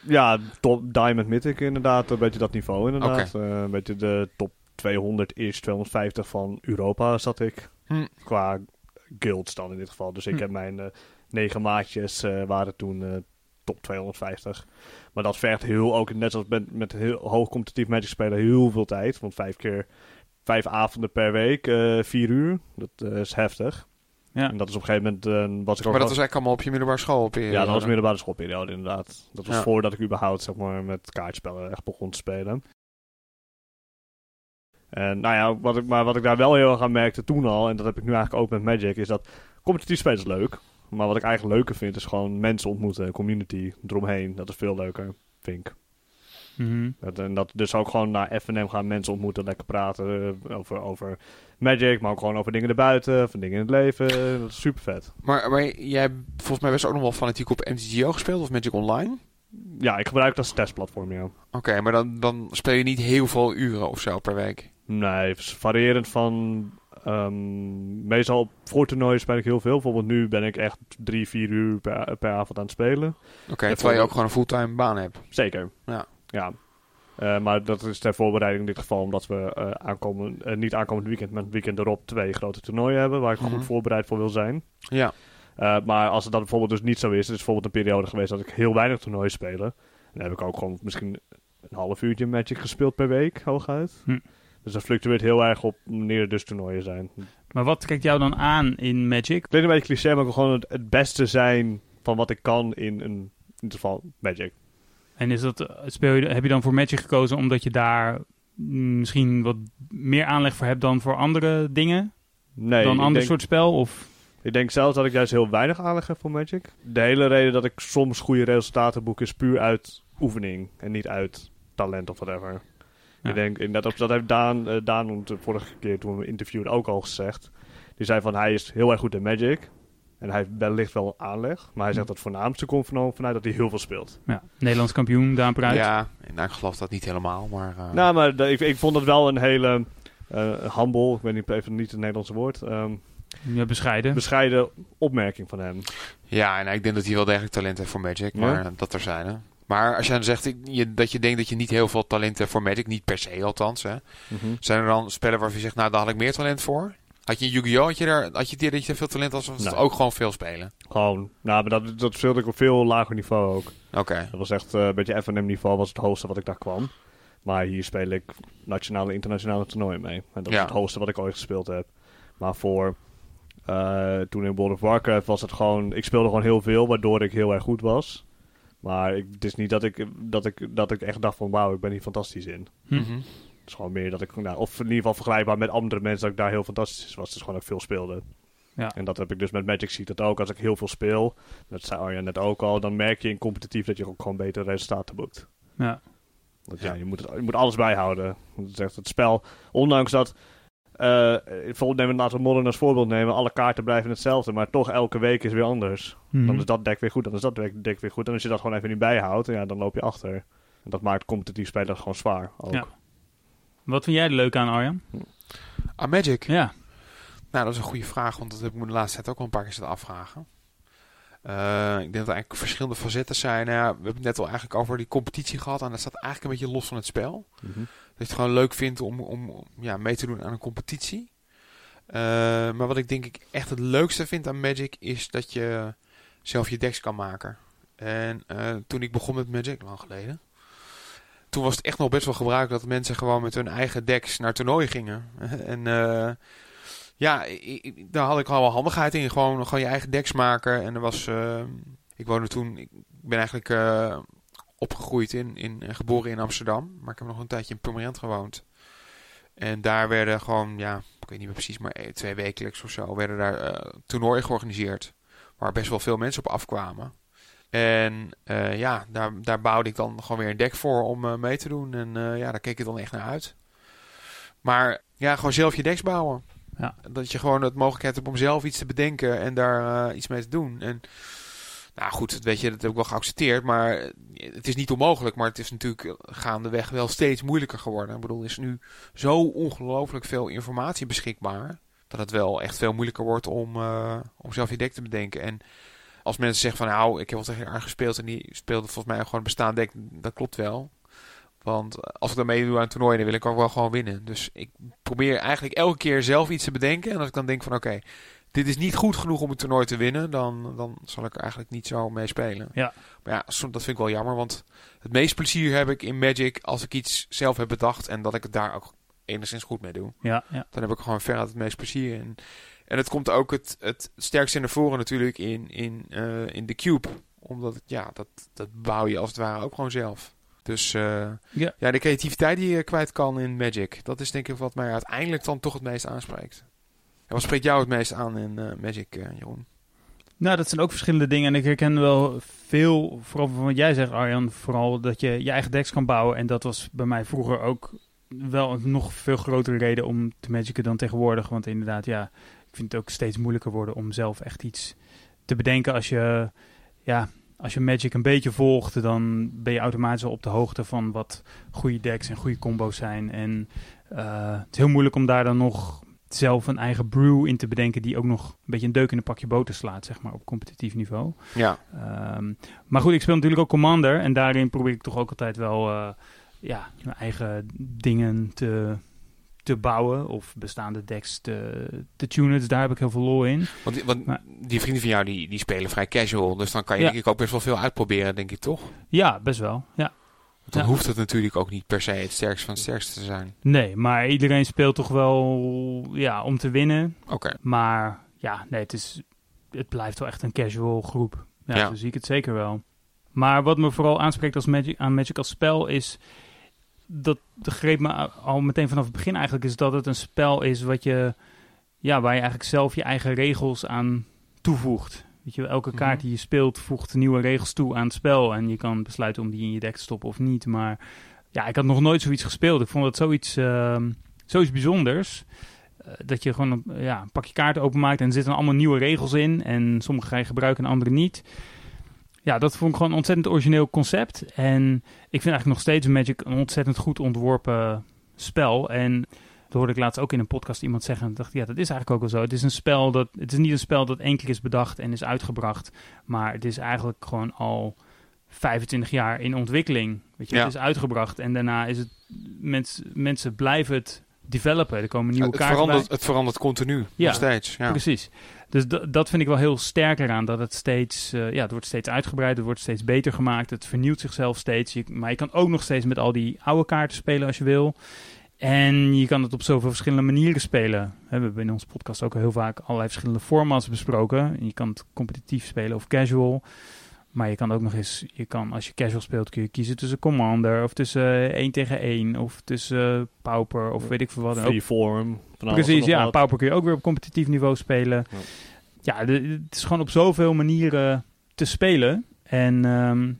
Ja, top Diamond Mythic inderdaad, een beetje dat niveau inderdaad. Eh, een beetje de top 200 is 250 van Europa zat ik. Hm. Qua guilds dan in dit geval. Dus ik Hm. heb mijn eh, negen maatjes eh, waren toen top 250. Maar dat vergt heel ook, net zoals met, met heel hoog competitief Magic spelen, heel veel tijd. Want vijf keer, vijf avonden per week, eh, vier uur. Dat eh, is heftig. Ja. En dat is op een gegeven moment, eh, was ik ook... Maar dat was eigenlijk allemaal op je middelbare school. ja, dat was middelbare schoolperiode inderdaad. Dat was Ja. voordat ik überhaupt zeg maar, met kaartspellen echt begon te spelen. En nou ja, wat ik, maar wat ik daar wel heel erg aan merkte toen al, en dat heb ik nu eigenlijk ook met Magic, is dat competitief spelen is leuk. Maar wat ik eigenlijk leuker vind, is gewoon mensen ontmoeten, community eromheen. Dat is veel leuker, vind ik. Mhm. Dat, en dat dus ook gewoon naar FNM gaan, mensen ontmoeten, lekker praten eh, over, over Magic, maar ook gewoon over dingen erbuiten, over dingen in het leven. Dat is super vet. Maar, maar jij hebt volgens mij best ook nog wel fanatiek op MTGO gespeeld of Magic Online. Ja, ik gebruik dat als testplatform, ja. Oké, maar dan, dan speel je niet heel veel uren of zo per week. Nee, variërend van. ehm, meestal op voortoernooien speel ik heel veel. Bijvoorbeeld nu ben ik echt drie, vier uur per, per avond aan het spelen. Oké, terwijl je voor- ook gewoon een fulltime baan hebt. Zeker. Ja. Ja. Eh, maar dat is ter voorbereiding in dit geval omdat we eh, aankomen, eh, niet aankomend weekend, maar het weekend erop twee grote toernooien hebben waar ik Mhm. goed voorbereid voor wil zijn. Ja. Maar als het dan bijvoorbeeld dus niet zo is, het is bijvoorbeeld een periode geweest dat ik heel weinig toernooien spelen. Dan heb ik ook gewoon misschien een half uurtje Magic gespeeld per week, hooguit. Hm. Dus dat fluctueert heel erg op wanneer er dus toernooien zijn. Maar wat kijkt jou dan aan in Magic? Klinkt een beetje cliché, maar ik wil gewoon het, het beste zijn van wat ik kan in een, in ieder geval Magic. En is dat, speel je, heb je dan voor Magic gekozen omdat je daar mm, misschien wat meer aanleg voor hebt dan voor andere dingen? Nee, dan een ander denk, soort spel? Of, ik denk zelfs dat ik juist heel weinig aanleg heb voor Magic. De hele reden dat ik soms goede resultaten boek is puur uit oefening en niet uit talent of whatever. Ja. Ik denk, in dat, dat heeft Daan, eh, Daan de vorige keer toen we interviewden ook al gezegd. Die zei van hij is heel erg goed in Magic. En hij heeft wellicht wel aanleg. Maar hij zegt dat het voornaamste komt van- vanuit dat hij heel veel speelt. ja, Nederlands kampioen, Daan Pruit. Ja, nou, ik geloof dat niet helemaal, maar... eh, Nou, maar ik, ik vond het wel een hele eh humble, ik weet niet, even niet het Nederlandse woord, ehm, Ja, bescheiden. bescheiden opmerking van hem. Ja, en ik denk dat hij wel degelijk talent heeft voor Magic, maar dat er zijn. Hè. Maar als je dan zegt ik- je, dat je denkt dat je niet heel veel talent hebt voor Magic, niet per se althans, hè. zijn er dan spellen waarvan je zegt, nou daar had ik meer talent voor? Had je in Yu-Gi-Oh! Had je, daar, had je dat je veel talent had, of was het ook gewoon veel spelen? Gewoon, nou, maar dat, dat speelde ik op veel lager niveau ook. Oké, Dat was echt eh, een beetje FNM niveau, was het hoogste wat ik daar kwam. Maar hier speel ik nationale en internationale toernooien mee. En dat Ja. is het hoogste wat ik ooit gespeeld heb. Maar voor eh, toen in World of Warcraft was het gewoon, ik speelde gewoon heel veel, waardoor ik heel erg goed was. Maar ik, het is niet dat ik, dat, ik, dat ik echt dacht van wauw, ik ben hier fantastisch in. Mhm. Het is gewoon meer dat ik, nou, of in ieder geval vergelijkbaar met andere mensen, dat ik daar heel fantastisch was. Is gewoon dat ik veel speelde. Ja. En dat heb ik dus met Magic zie ik dat ook. Als ik heel veel speel, dat zei Arjan net ook al, dan merk je in competitief dat je ook gewoon betere resultaten boekt. Ja. Want ja, je moet, het, je moet alles bijhouden. Het, is echt het spel, ondanks dat, eh bijvoorbeeld nemen, laten we Modern als voorbeeld nemen, alle kaarten blijven hetzelfde, maar toch elke week is weer anders. Mhm. Dan is dat deck weer goed, dan is dat deck, deck weer goed. En als je dat gewoon even niet bijhoudt, ja, dan loop je achter. En dat maakt competitief spelen gewoon zwaar. Ook. Ja. Wat vind jij er leuk aan, Arjan? Ah, Magic? Ja. Nou, dat is een goede vraag, want dat heb ik me de laatste tijd ook al een paar keer zitten afvragen. Eh, ik denk dat er eigenlijk verschillende facetten zijn. Nou ja, we hebben het net al eigenlijk over die competitie gehad. En dat staat eigenlijk een beetje los van het spel. Mhm. Dat je het gewoon leuk vindt om, om om, ja, mee te doen aan een competitie. Eh, maar wat ik denk ik echt het leukste vind aan Magic is dat je zelf je decks kan maken. En eh, toen ik begon met Magic, lang geleden, toen was het echt nog best wel gebruikelijk dat mensen gewoon met hun eigen decks naar toernooien gingen. en eh, ja, daar had ik al wel handigheid in. Gewoon, gewoon je eigen decks maken. En er was, eh, ik woonde toen, ik ben eigenlijk eh, opgegroeid in, in, en geboren in Amsterdam. Maar ik heb nog een tijdje in Purmerend gewoond. En daar werden gewoon, ja, ik weet niet meer precies, maar twee wekelijks of zo, werden daar toernooien georganiseerd. Waar best wel veel mensen op afkwamen. En eh, ja, daar, daar bouwde ik dan gewoon weer een deck voor om eh, mee te doen. En eh, ja, daar keek ik dan echt naar uit. Maar ja, gewoon zelf je decks bouwen. Ja. Dat je gewoon het mogelijkheid hebt om zelf iets te bedenken en daar iets mee te doen. En nou goed, dat weet je, dat heb ik wel geaccepteerd. Maar het is niet onmogelijk. Maar het is natuurlijk gaandeweg wel steeds moeilijker geworden. Ik bedoel, er is nu zo ongelooflijk veel informatie beschikbaar. Dat het wel echt veel moeilijker wordt om, om zelf je deck te bedenken. En als mensen zeggen van nou, ik heb wel tegen haar gespeeld en die speelde volgens mij gewoon een bestaand deck, dat klopt wel. Want als ik dan meedoe aan een toernooi, dan wil ik ook wel gewoon winnen. Dus ik probeer eigenlijk elke keer zelf iets te bedenken. En als ik dan denk van oké, dit is niet goed genoeg om het toernooi te winnen, dan, dan zal ik er eigenlijk niet zo mee spelen. Ja. Maar ja, som- dat vind ik wel jammer, want het meest plezier heb ik in Magic als ik iets zelf heb bedacht en dat ik het daar ook enigszins goed mee doe. Ja, ja. Dan heb ik gewoon veruit het meest plezier in. En het komt ook het, het sterkste naar voren natuurlijk in, in, eh, in de Cube. Omdat, het, ja, dat, dat bouw je als het ware ook gewoon zelf. Dus eh, Ja. ja, de creativiteit die je kwijt kan in Magic. Dat is denk ik wat mij uiteindelijk dan toch het meest aanspreekt. En wat spreekt jou het meest aan in eh, Magic, Jeroen? Nou, dat zijn ook verschillende dingen. En ik herken wel veel, vooral van wat jij zegt, Arjan. Vooral dat je je eigen decks kan bouwen. En dat was bij mij vroeger ook wel een nog veel grotere reden om te magicen dan tegenwoordig. Want inderdaad, ja, vind het ook steeds moeilijker worden om zelf echt iets te bedenken. Als je, ja, als je Magic een beetje volgt, dan ben je automatisch al op de hoogte van wat goede decks en goede combo's zijn. En eh, het is heel moeilijk om daar dan nog zelf een eigen brew in te bedenken die ook nog een beetje een deuk in een pakje boter slaat, zeg maar, op competitief niveau. Ja, Ehm, maar goed, ik speel natuurlijk ook Commander en daarin probeer ik toch ook altijd wel eh, ja, mijn eigen dingen te, te bouwen of bestaande decks te, te tunen. Dus daar heb ik heel veel lol in. want, want Maar- die vrienden van jou die, die spelen vrij casual. Dus dan kan je Ja. denk ik ook best wel veel uitproberen, denk ik toch? Ja, best wel. Ja. Want dan Ja. hoeft het natuurlijk ook niet per se het sterkste van het sterkste te zijn. Nee, maar iedereen speelt toch wel ja, om te winnen. Oké. Maar ja, nee, het, is, het blijft wel echt een casual groep. Ja, Ja. zo zie ik het zeker wel. Maar wat me vooral aanspreekt als Magic, aan Magic als spel is... Dat de greep me al meteen vanaf het begin eigenlijk... is dat het een spel is wat je, ja, waar je eigenlijk zelf je eigen regels aan toevoegt. Weet je, elke kaart Mhm. die je speelt voegt nieuwe regels toe aan het spel. En je kan besluiten om die in je deck te stoppen of niet. Maar ja, ik had nog nooit zoiets gespeeld. Ik vond het zoiets, ehm, zoiets bijzonders. Eh, dat je gewoon ja, een pakje kaarten openmaakt en er zitten allemaal nieuwe regels in. En sommige ga je gebruiken en andere niet. Ja, dat vond ik gewoon een ontzettend origineel concept. En ik vind eigenlijk nog steeds Magic een ontzettend goed ontworpen spel. En dat hoorde ik laatst ook in een podcast iemand zeggen. En dacht, ja, dat is eigenlijk ook wel zo. Het is een spel dat. Het is niet een spel dat één keer is bedacht en is uitgebracht. Maar het is eigenlijk gewoon al 25 jaar in ontwikkeling. Weet je, Ja. het is uitgebracht. En daarna is het. Mens, mensen blijven het developen. Er komen nieuwe het, kaarten verandert, bij. het verandert continu, Ja. nog steeds. Ja. Precies. Dus dat vind ik wel heel sterk eraan. Dat het steeds, eh, ja, het wordt steeds uitgebreid, het wordt steeds beter gemaakt. Het vernieuwt zichzelf steeds. Maar je kan ook nog steeds met al die oude kaarten spelen als je wil. En je kan het op zoveel verschillende manieren spelen. We hebben in onze podcast ook heel vaak allerlei verschillende formats besproken. Je kan het competitief spelen of casual. Maar je kan ook nog eens, je kan, als je casual speelt, kun je kiezen tussen Commander of tussen 1 tegen 1 of tussen eh, Pauper of weet ik veel wat. Alles en Precies, ja. wat. Pauper kun je ook weer op competitief niveau spelen. Ja. Ja, de- het is gewoon op zoveel manieren te spelen. En ehm,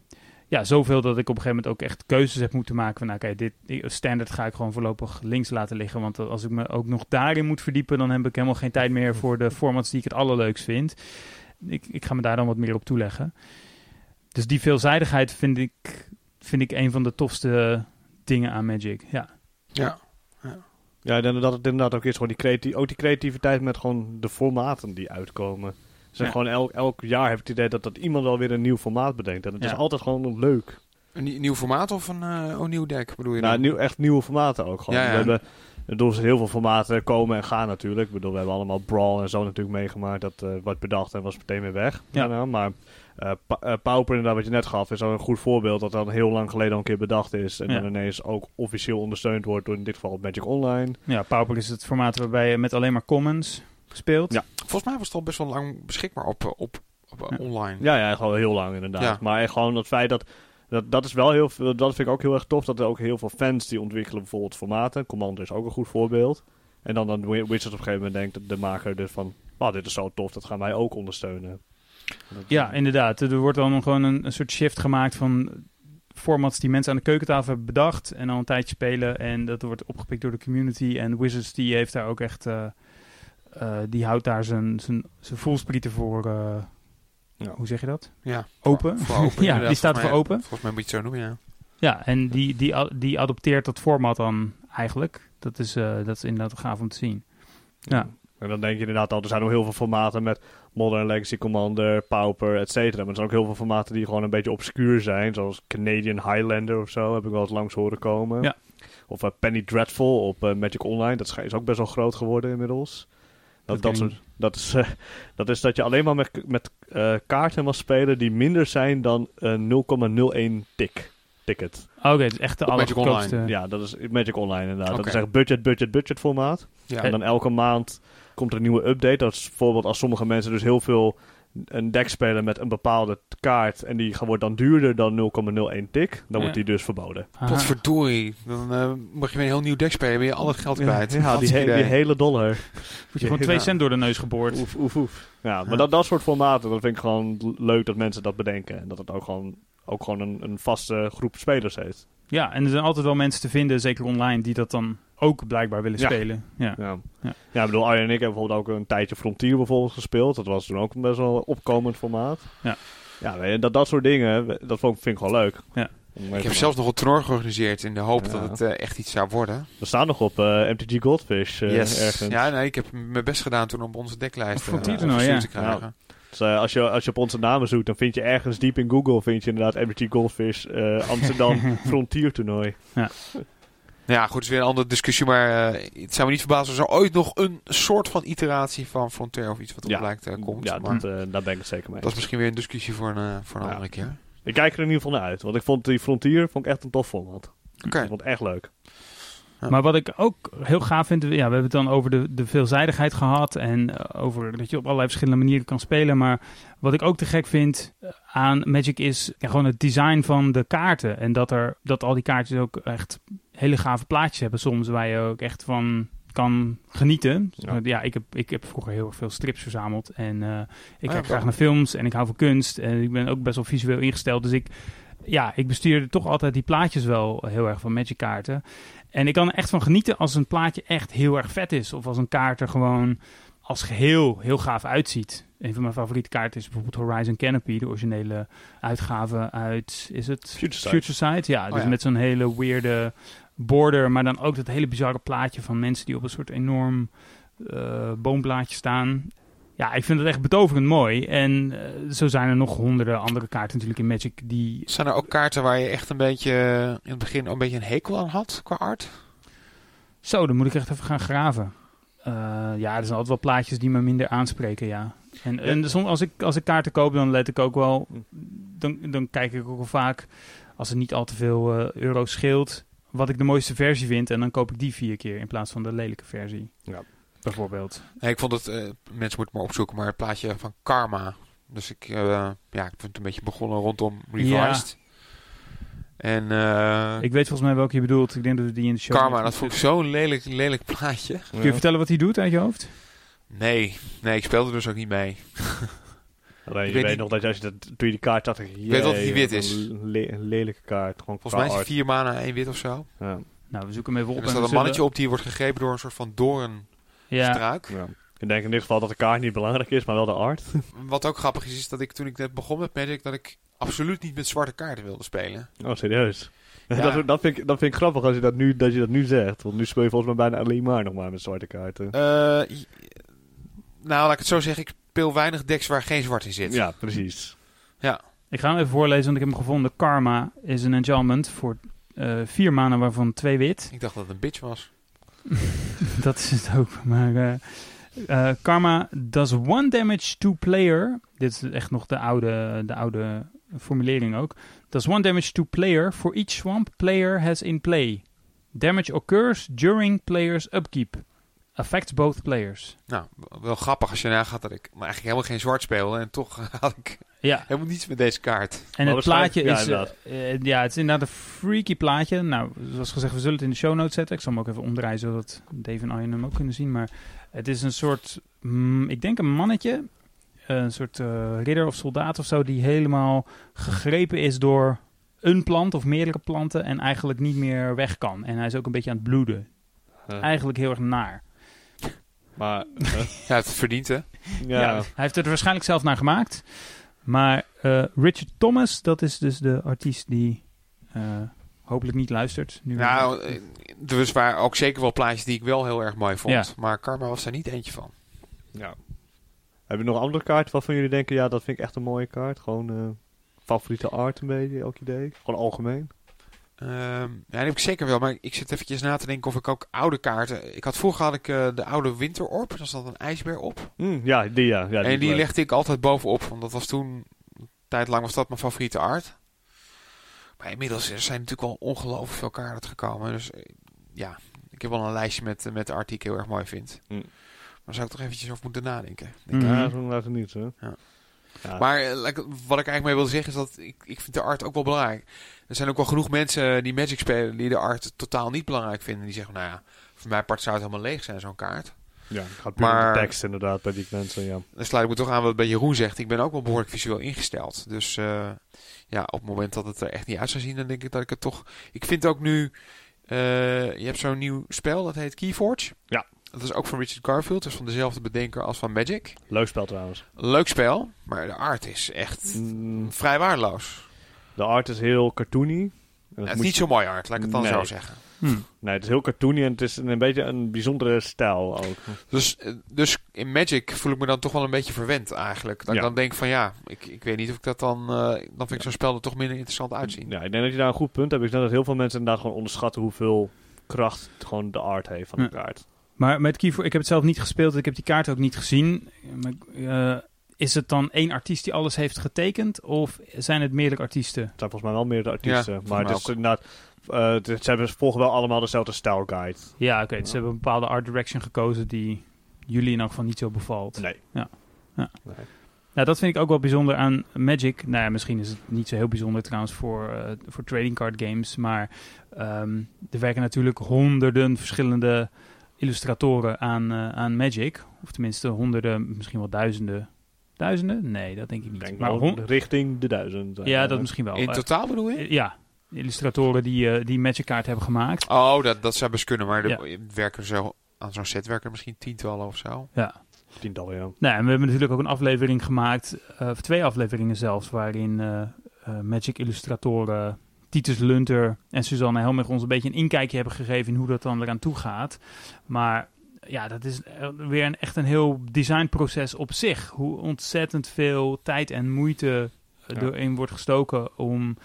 ja, zoveel dat ik op een gegeven moment ook echt keuzes heb moeten maken. Van, nou, oké, dit standaard ga ik gewoon voorlopig links laten liggen. Want als ik me ook nog daarin moet verdiepen, dan heb ik helemaal geen tijd meer voor de formats die ik het allerleukst vind. Ik, ik ga me daar dan wat meer op toeleggen. Dus die veelzijdigheid vind ik, vind ik een van de tofste dingen aan Magic. Ja, Ja. Ja, denk dat het inderdaad ook is gewoon die, creatie, ook die creativiteit met gewoon de formaten die uitkomen. Dus Ja. gewoon elk, elk jaar heb ik het idee dat, dat iemand wel weer een nieuw formaat bedenkt. En het Ja. is altijd gewoon leuk. Een nie- nieuw formaat of een, eh, een nieuw deck bedoel je Nou, nieuw, echt nieuwe formaten ook gewoon. Ja, ja. We hebben bedoel, heel veel formaten komen en gaan natuurlijk. Ik bedoel, we hebben allemaal Brawl en zo natuurlijk meegemaakt. Dat eh wordt bedacht en was meteen weer weg. Ja. maar eh Pa- eh, Pauper, inderdaad, wat je net gaf, is al een goed voorbeeld. Dat dan heel lang geleden al een keer bedacht is. En Ja. dan ineens ook officieel ondersteund wordt door in dit geval Magic Online. Ja, Pauper is het formaat waarbij je met alleen maar commons speelt. Ja. Volgens mij was het al best wel lang beschikbaar op, eh, op, op eh, Ja. online. Ja, ja, gewoon heel lang inderdaad. Ja. Maar echt gewoon het feit dat, dat... Dat is wel heel veel... Dat vind ik ook heel erg tof. Dat er ook heel veel fans die ontwikkelen bijvoorbeeld formaten. Commander is ook een goed voorbeeld. En dan dan Wi- Wizards op een gegeven moment denkt de maker dus van... Oh, dit is zo tof, dat gaan wij ook ondersteunen. Ja, inderdaad. Er wordt dan gewoon een, een soort shift gemaakt van formats die mensen aan de keukentafel hebben bedacht en al een tijdje spelen. En dat wordt opgepikt door de community. En Wizards die heeft daar ook echt, eh, eh, die houdt daar zijn, zijn, zijn voelsprieten voor, eh, Ja. hoe zeg je dat? Ja. Open. Voor, voor open Ja, die staat voor mij- open. Volgens mij moet je het zo noemen, ja. Ja, en die, die, die adopteert dat format dan eigenlijk. Dat is, eh, dat is inderdaad gaaf om te zien. Ja. En dan denk je inderdaad al, er zijn nog heel veel formaten met Modern Legacy Commander, Pauper, et cetera. Maar er zijn ook heel veel formaten die gewoon een beetje obscuur zijn. Zoals Canadian Highlander of zo, heb ik wel eens langs horen komen. Ja. Of eh, Penny Dreadful op eh, Magic Online, dat is- ook best wel groot geworden inmiddels. Dat, Dat dat, is, eh, dat is dat je alleen maar met, met eh, kaarten mag spelen die minder zijn dan eh, 0,01 tik. ticket. Oké, het is echt de allergoedkoopste. Ja, dat is Magic Online inderdaad. Dat is echt budget, budget, budget formaat. Ja. En dan elke maand komt er een nieuwe update. Dat is bijvoorbeeld als sommige mensen dus heel veel een deck spelen met een bepaalde kaart en die wordt dan duurder dan 0,01 tik, dan Ja. wordt die dus verboden. Potverdorie. Dan eh, mag je weer een heel nieuw deck spelen. Ben je al het geld kwijt. Ja, die, he- hele dollar. Word je gewoon twee cent door de neus geboord. Oef, oef, oef. Ja, maar Ja. Dat, dat soort formaten, dat vind ik gewoon leuk dat mensen dat bedenken. En dat het ook gewoon, ook gewoon een, een vaste groep spelers heeft. Ja, en er zijn altijd wel mensen te vinden, zeker online, die dat dan ook blijkbaar willen Ja. spelen. Ja. Ja. Ja. Ja. ik bedoel, Arjen en ik hebben bijvoorbeeld ook een tijdje Frontier bijvoorbeeld gespeeld. Dat was toen ook een best wel opkomend formaat. Ja. Ja, dat, dat soort dingen, dat vond, vind ik gewoon leuk. Ja. Om Ik heb zelfs nog een toernooi georganiseerd in de hoop Ja. dat het eh, echt iets zou worden. We staan nog op eh, MTG Goldfish eh, ergens. Ja, nee, ik heb mijn best gedaan toen op onze deklijst Op Frontier toernooi, verstuurd ja. te krijgen. Dus eh, als, je, als je op onze namen zoekt, dan vind je ergens diep in Google vind je inderdaad MTG Goldfish eh, Amsterdam Frontier toernooi. Ja, goed, het is weer een andere discussie, maar eh, het zou me niet verbazen als er ooit nog een soort van iteratie van Frontier of iets wat op Ja. lijkt eh, komt. Ja, maar dat, eh, daar ben ik het zeker mee. dat is misschien weer een discussie voor een, voor een Ja. andere keer. Ik kijk er in ieder geval naar uit, want ik vond die Frontier vond ik echt een tof format. Oké. Ik vond het echt leuk. Ja. Maar wat ik ook heel gaaf vind, ja, we hebben het dan over de, de veelzijdigheid gehad en eh, over dat je op allerlei verschillende manieren kan spelen. Maar wat ik ook te gek vind aan Magic is ja, gewoon het design van de kaarten. En dat, er, dat al die kaartjes ook echt hele gave plaatjes hebben soms, waar je ook echt van kan genieten. Ja. Ja, ik, heb, ik heb vroeger heel erg veel strips verzameld. En eh, ik Ah, kijk graag naar films en ik hou van kunst. En ik ben ook best wel visueel ingesteld. Dus ik, ja, ik bestuurde toch altijd die plaatjes wel heel erg van Magic kaarten. En ik kan er echt van genieten als een plaatje echt heel erg vet is. Of als een kaart er gewoon als geheel heel gaaf uitziet. Een van mijn favoriete kaarten is bijvoorbeeld Horizon Canopy. De originele uitgave uit, is het? Future. Future ja. Dus ja. met zo'n hele weirde border. Maar dan ook dat hele bizarre plaatje van mensen die op een soort enorm eh, boomblaadje staan. Ja, ik vind het echt betoverend mooi. En eh, zo zijn er nog honderden andere kaarten natuurlijk in Magic die... Zijn er ook kaarten waar je echt een beetje in het begin een beetje een hekel aan had qua art? Zo, dan moet ik echt even gaan graven. Eh, ja, er zijn altijd wel plaatjes die me minder aanspreken, ja. En, en soms als ik, als ik kaarten koop, dan let ik ook wel... Dan, dan kijk ik ook wel vaak, als het niet al te veel eh, euro scheelt... wat ik de mooiste versie vind. En dan koop ik die vier keer in plaats van de lelijke versie. Ja. Bijvoorbeeld. Nee, ik vond het, eh, mensen moeten maar opzoeken, maar het plaatje van Karma. Dus ik, eh, ja, ik vind het een beetje begonnen rondom Revised. En eh, Ik weet volgens mij welke je bedoelt. Ik denk dat we die in de show... Karma, dat vond ik zo'n lelijk, lelijk plaatje. Kun je vertellen wat hij doet uit je hoofd? Nee, nee, ik speelde er dus ook niet mee. Alleen, je Ik weet, nog dat je, als je dat, toen je die kaart dacht je, weet dat die jee, wit is. Een, le- een lelijke kaart. Gewoon Volgens mij is het vier mana één wit of zo. Ja. Nou, we zoeken hem even op. En er staat een mannetje zullen- op die wordt gegrepen door een soort van doornstruik. Ja, Ja. Ik denk in dit geval dat de kaart niet belangrijk is, maar wel de art. Wat ook grappig is, is dat ik toen ik net begon met Magic, dat ik absoluut niet met zwarte kaarten wilde spelen. Oh, serieus? Ja. Dat, dat, vind ik, dat vind ik grappig als je dat, nu, dat je dat nu zegt. Want nu speel je volgens mij bijna alleen maar nog maar met zwarte kaarten. Eh, nou, laat ik het zo zeggen, ik speel weinig decks waar geen zwart in zit. ja, precies. Ik ga hem even voorlezen, want ik heb hem gevonden. Karma is een enchantment voor eh, vier maanden, waarvan twee wit. Ik dacht dat het een bitch was. dat is het ook. Maar eh, eh, Karma does one damage to player. Dit is echt nog de oude, de oude formulering ook. Does one damage to player for each swamp player has in play. Damage occurs during player's upkeep. Affects both players. Nou, wel grappig als je nagaat dat ik maar eigenlijk helemaal geen zwart speelde. En toch had ik Ja, helemaal niets met deze kaart. En Maar het plaatje is... ja, eh, eh, ja, het is inderdaad een freaky plaatje. Nou, zoals gezegd, we zullen het in de show notes zetten. Ik zal hem ook even omdraaien, zodat Dave en Arjen hem ook kunnen zien. Maar het is een soort... mm, ik denk een mannetje. Een soort eh, ridder of soldaat of zo... die helemaal gegrepen is door een plant of meerdere planten... en eigenlijk niet meer weg kan. En hij is ook een beetje aan het bloeden. Uh, Eigenlijk heel erg naar. maar, eh, Ja, het verdient hè. ja. Ja. hij heeft het er waarschijnlijk zelf naar gemaakt. Maar eh, Richard Thomas, dat is dus de artiest die eh, hopelijk niet luistert. Nu Nou, eh, dus waren ook zeker wel plaatjes die ik wel heel erg mooi vond. Ja. Maar Karma was daar niet eentje van. ja. Heb je nog andere kaarten waarvan jullie denken, ja, dat vind ik echt een mooie kaart? Gewoon eh, favoriete art een beetje, elk idee? Gewoon algemeen? Ehm, ja, die heb ik zeker wel. Maar ik zit eventjes na te denken of ik ook oude kaarten... Ik had vroeger had ik eh, de oude winterorb. Daar zat een ijsbeer op. Hm, ja, die ja. ja en die leuk. legde ik altijd bovenop. Want dat was toen... Een tijd lang was dat mijn favoriete art. Maar inmiddels er zijn natuurlijk al ongelooflijk veel kaarten gekomen. Dus eh, ja, ik heb wel een lijstje met, met de arten die ik heel erg mooi vind. Mm. Maar zou ik toch eventjes over moeten nadenken. Denk Mhm. Ja, zo laat het niet, hè. Ja. Ja. Maar eh, like, wat ik eigenlijk mee wil zeggen is dat ik, ik vind de art ook wel belangrijk. Er zijn ook wel genoeg mensen die Magic spelen die de art totaal niet belangrijk vinden. Die zeggen, nou ja, voor mij part zou het helemaal leeg zijn, zo'n kaart. ja, het gaat om Maar- de tekst inderdaad bij die mensen, ja. Dan sluit ik me toch aan wat bij Jeroen zegt. Ik ben ook wel behoorlijk visueel ingesteld. Dus eh, ja, op het moment dat het er echt niet uit zou zien, dan denk ik dat ik het toch... Ik vind ook nu... eh, je hebt zo'n nieuw spel, dat heet Keyforge. Ja. Dat is ook van Richard Garfield. Dat is van dezelfde bedenker als van Magic. Leuk spel trouwens. Leuk spel, maar de art is echt Mm, vrij waardeloos. de art is heel cartoony. En het is niet je- zo mooi art, laat ik het dan Nee. zo zeggen. Hm. Nee, het is heel cartoony en het is een, een beetje een bijzondere stijl ook. Dus, eh, dus in Magic voel ik me dan toch wel een beetje verwend eigenlijk. Dat Ja. ik dan denk van ja, ik, ik weet niet of ik dat dan... eh, dan vind ik zo'n spel er toch minder interessant uitzien. Ja, ik denk dat je daar een goed punt hebt. Ik denk dat heel veel mensen inderdaad gewoon onderschatten hoeveel kracht gewoon de art heeft van de Ja. kaart. Maar met Keyfor, ik heb het zelf niet gespeeld, ik heb die kaart ook niet gezien. Maar, eh, is het dan één artiest die alles heeft getekend? Of zijn het meerdere artiesten? Het zijn volgens mij wel meerdere artiesten. maar het is inderdaad, eh, is- ze hebben, volgen wel allemaal dezelfde style guide. Ja, oké. dus ze hebben een bepaalde art direction gekozen die jullie in elk geval niet zo bevalt. Nee. Ja. Ja. Nee. Nou, dat vind ik ook wel bijzonder aan Magic. Nou ja, misschien is het niet zo heel bijzonder trouwens voor, eh, voor trading card games. Maar ehm, er werken natuurlijk honderden verschillende illustratoren aan, eh, aan Magic. Of tenminste honderden, misschien wel duizenden. Duizenden? Nee, dat denk ik niet. denk maar richting de duizend. eh, ja, dat misschien wel. In totaal bedoel je? ja, illustratoren die, eh, die Magic kaart hebben gemaakt. Oh, dat, dat zou best kunnen, maar Ja. er werken zo, aan zo'n set werken er misschien tientallen of zo. Ja. Tientallen, ja. Nou, en we hebben natuurlijk ook een aflevering gemaakt, eh, of twee afleveringen zelfs, waarin eh, eh, Magic illustratoren Titus Lunter en Suzanne Helmich ons een beetje een inkijkje hebben gegeven in hoe dat dan eraan toe gaat. Maar ja, dat is weer een, echt een heel designproces op zich. Hoe ontzettend veel tijd en moeite eh, Ja. erin wordt gestoken om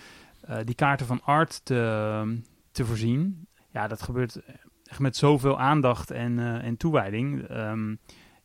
eh, die kaarten van art te, te voorzien. Ja, dat gebeurt echt met zoveel aandacht en, eh, en toewijding. Ehm,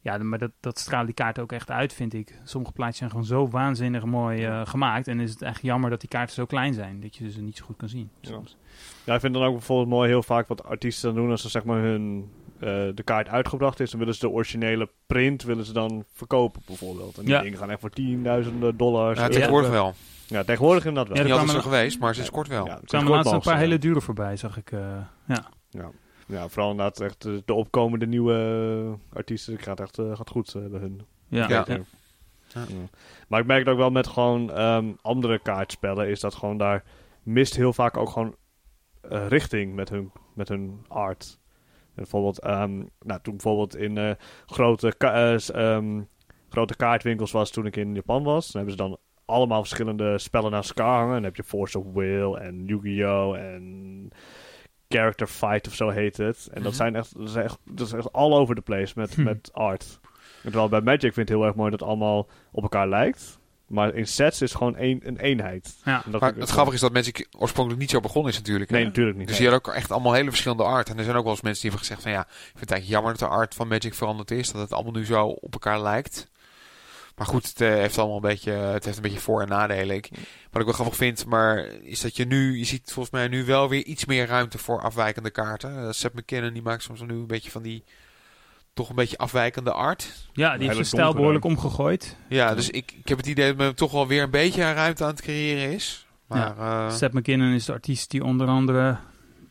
ja, maar dat, dat straalt die kaarten ook echt uit, vind ik. Sommige plaatjes zijn gewoon zo waanzinnig mooi eh, gemaakt. En is het echt jammer dat die kaarten zo klein zijn. Dat je ze niet zo goed kan zien. Ja. soms. Ja, ik vind dan ook bijvoorbeeld mooi heel vaak wat artiesten dan doen als ze zeg maar hun eh, de kaart uitgebracht is, dan willen ze de originele print willen ze dan verkopen bijvoorbeeld. En die Ja. dingen gaan echt voor tienduizenden dollars. Ja, tegenwoordig wel. ja, tegenwoordig inderdaad wel. Ja, er altijd zo kwamen- geweest, maar sinds kort wel. Ja, Er kwamen laatst een paar ze, hele dure voorbij, zag ik. eh, ja. Ja. Ja, vooral inderdaad echt de, de opkomende nieuwe eh, artiesten. Het gaat echt eh, gaat goed eh, bij hun. Ja. Ja. Zeker. Ja. Ja. Maar ik merk het ook wel met gewoon ehm, andere kaartspellen, is dat gewoon daar mist heel vaak ook gewoon eh, richting met hun, met hun art. En bijvoorbeeld, ehm, nou, toen bijvoorbeeld in eh, grote, ka- eh, ehm, grote kaartwinkels was toen ik in Japan was, dan hebben ze dan allemaal verschillende spellen naast elkaar hangen. Dan heb je Force of Will en Yu-Gi-Oh! en Character Fight of zo heet het. En dat Mhm. zijn echt, dat is echt, dat is echt all over the place met, Hm. met art. En terwijl bij Magic vind ik het heel erg mooi dat het allemaal op elkaar lijkt. Maar in sets is gewoon één, een eenheid. Ja. En dat Maar het grappige is dat Magic oorspronkelijk niet zo begonnen is natuurlijk. Nee, hè? natuurlijk niet. Dus nee. je had ook echt allemaal hele verschillende art. En er zijn ook wel eens mensen die hebben gezegd van ja, ik vind het eigenlijk jammer dat de art van Magic veranderd is. Dat het allemaal nu zo op elkaar lijkt. Maar goed, het eh, heeft allemaal een beetje, het heeft een beetje voor- en nadelen. Ik, wat ik wel grappig vind, maar is dat je nu, je ziet volgens mij nu wel weer iets meer ruimte voor afwijkende kaarten. Uh, Seth McKinnon die maakt soms nu een beetje van die, toch een beetje afwijkende art. ja, die heeft zijn stijl behoorlijk omgegooid. Ja, dus ik, ik heb het idee dat men toch wel weer een beetje ruimte aan het creëren is. Maar eh, Seth McKinnon is de artiest die onder andere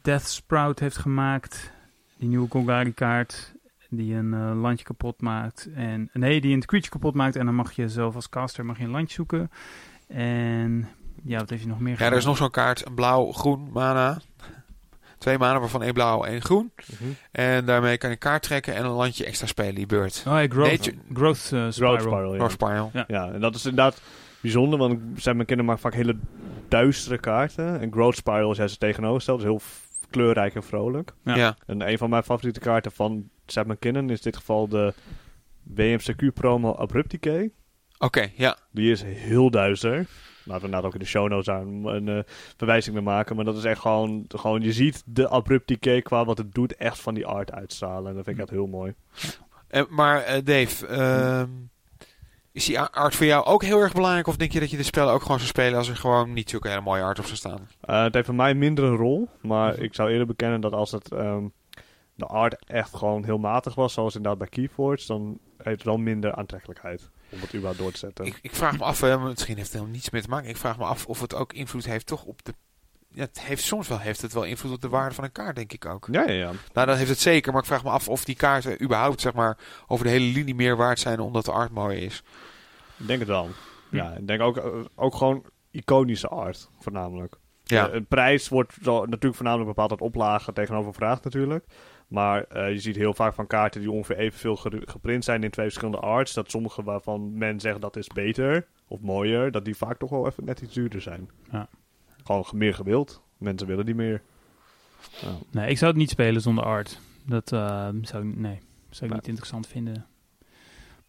Death Sprout heeft gemaakt. Die nieuwe Golgari kaart. Die een eh, landje kapot maakt. En, nee, die een creature kapot maakt. En dan mag je zelf als caster mag je een landje zoeken. En ja, wat heeft hij nog meer ja, er is nog zo'n kaart, een blauw-groen mana. Twee mana, waarvan één blauw en één groen. Mhm. En daarmee kan je kaart trekken en een landje extra spelen, die beurt. Oh, ja, growth, Nature- growth eh, Spiral. Growth Spiral, ja. Spiral. Ja. Ja, en dat is inderdaad bijzonder, want zijn mijn kinderen maken vaak hele duistere kaarten. En Growth Spiral is juist het tegenovergestelde, dus heel kleurrijk en vrolijk. Ja. Ja. En een van mijn favoriete kaarten van Sam McKinnon is in dit geval de WMCQ promo Abrupticate. Oké, ja. Die is heel duister. Laten we inderdaad ook in de show notes aan een eh, verwijzing mee maken. Maar dat is echt gewoon, gewoon je ziet de abrupt decay qua wat het doet echt van die art uitstralen. En dat vind ik echt heel mooi. Eh, maar eh, Dave, ehm, Is die art voor jou ook heel erg belangrijk? Of denk je dat je de spellen ook gewoon zou spelen als er gewoon niet zulke hele mooie art op zou staan? Eh, het heeft voor mij minder een rol, maar ik zou eerder bekennen dat als het ehm, de art echt gewoon heel matig was, zoals inderdaad bij Keyforge, dan heeft het wel minder aantrekkelijkheid om het überhaupt door te zetten. Ik, ik vraag me af, eh, misschien heeft het helemaal niets mee te maken. Ik vraag me af of het ook invloed heeft toch op de... Ja, het heeft soms wel heeft het wel invloed op de waarde van een kaart, denk ik ook. Ja, ja, ja. Nou, dat heeft het zeker. Maar ik vraag me af of die kaarten überhaupt, zeg maar, over de hele linie meer waard zijn omdat de art mooi is. Ik denk het wel. Ja, ik denk ook, eh, ook gewoon iconische art, voornamelijk. Ja, De, de prijs wordt zo, natuurlijk voornamelijk bepaald uit oplagen tegenover vraag natuurlijk. Maar eh, je ziet heel vaak van kaarten die ongeveer evenveel ge- geprint zijn in twee verschillende arts. Dat sommige waarvan men zegt dat is beter of mooier, dat die vaak toch wel even net iets duurder zijn. Ja. Gewoon ge- meer gewild. Mensen willen die meer. Ja. Nee, ik zou het niet spelen zonder art. Dat eh, zou, ik- nee, zou ik Nee. niet interessant vinden.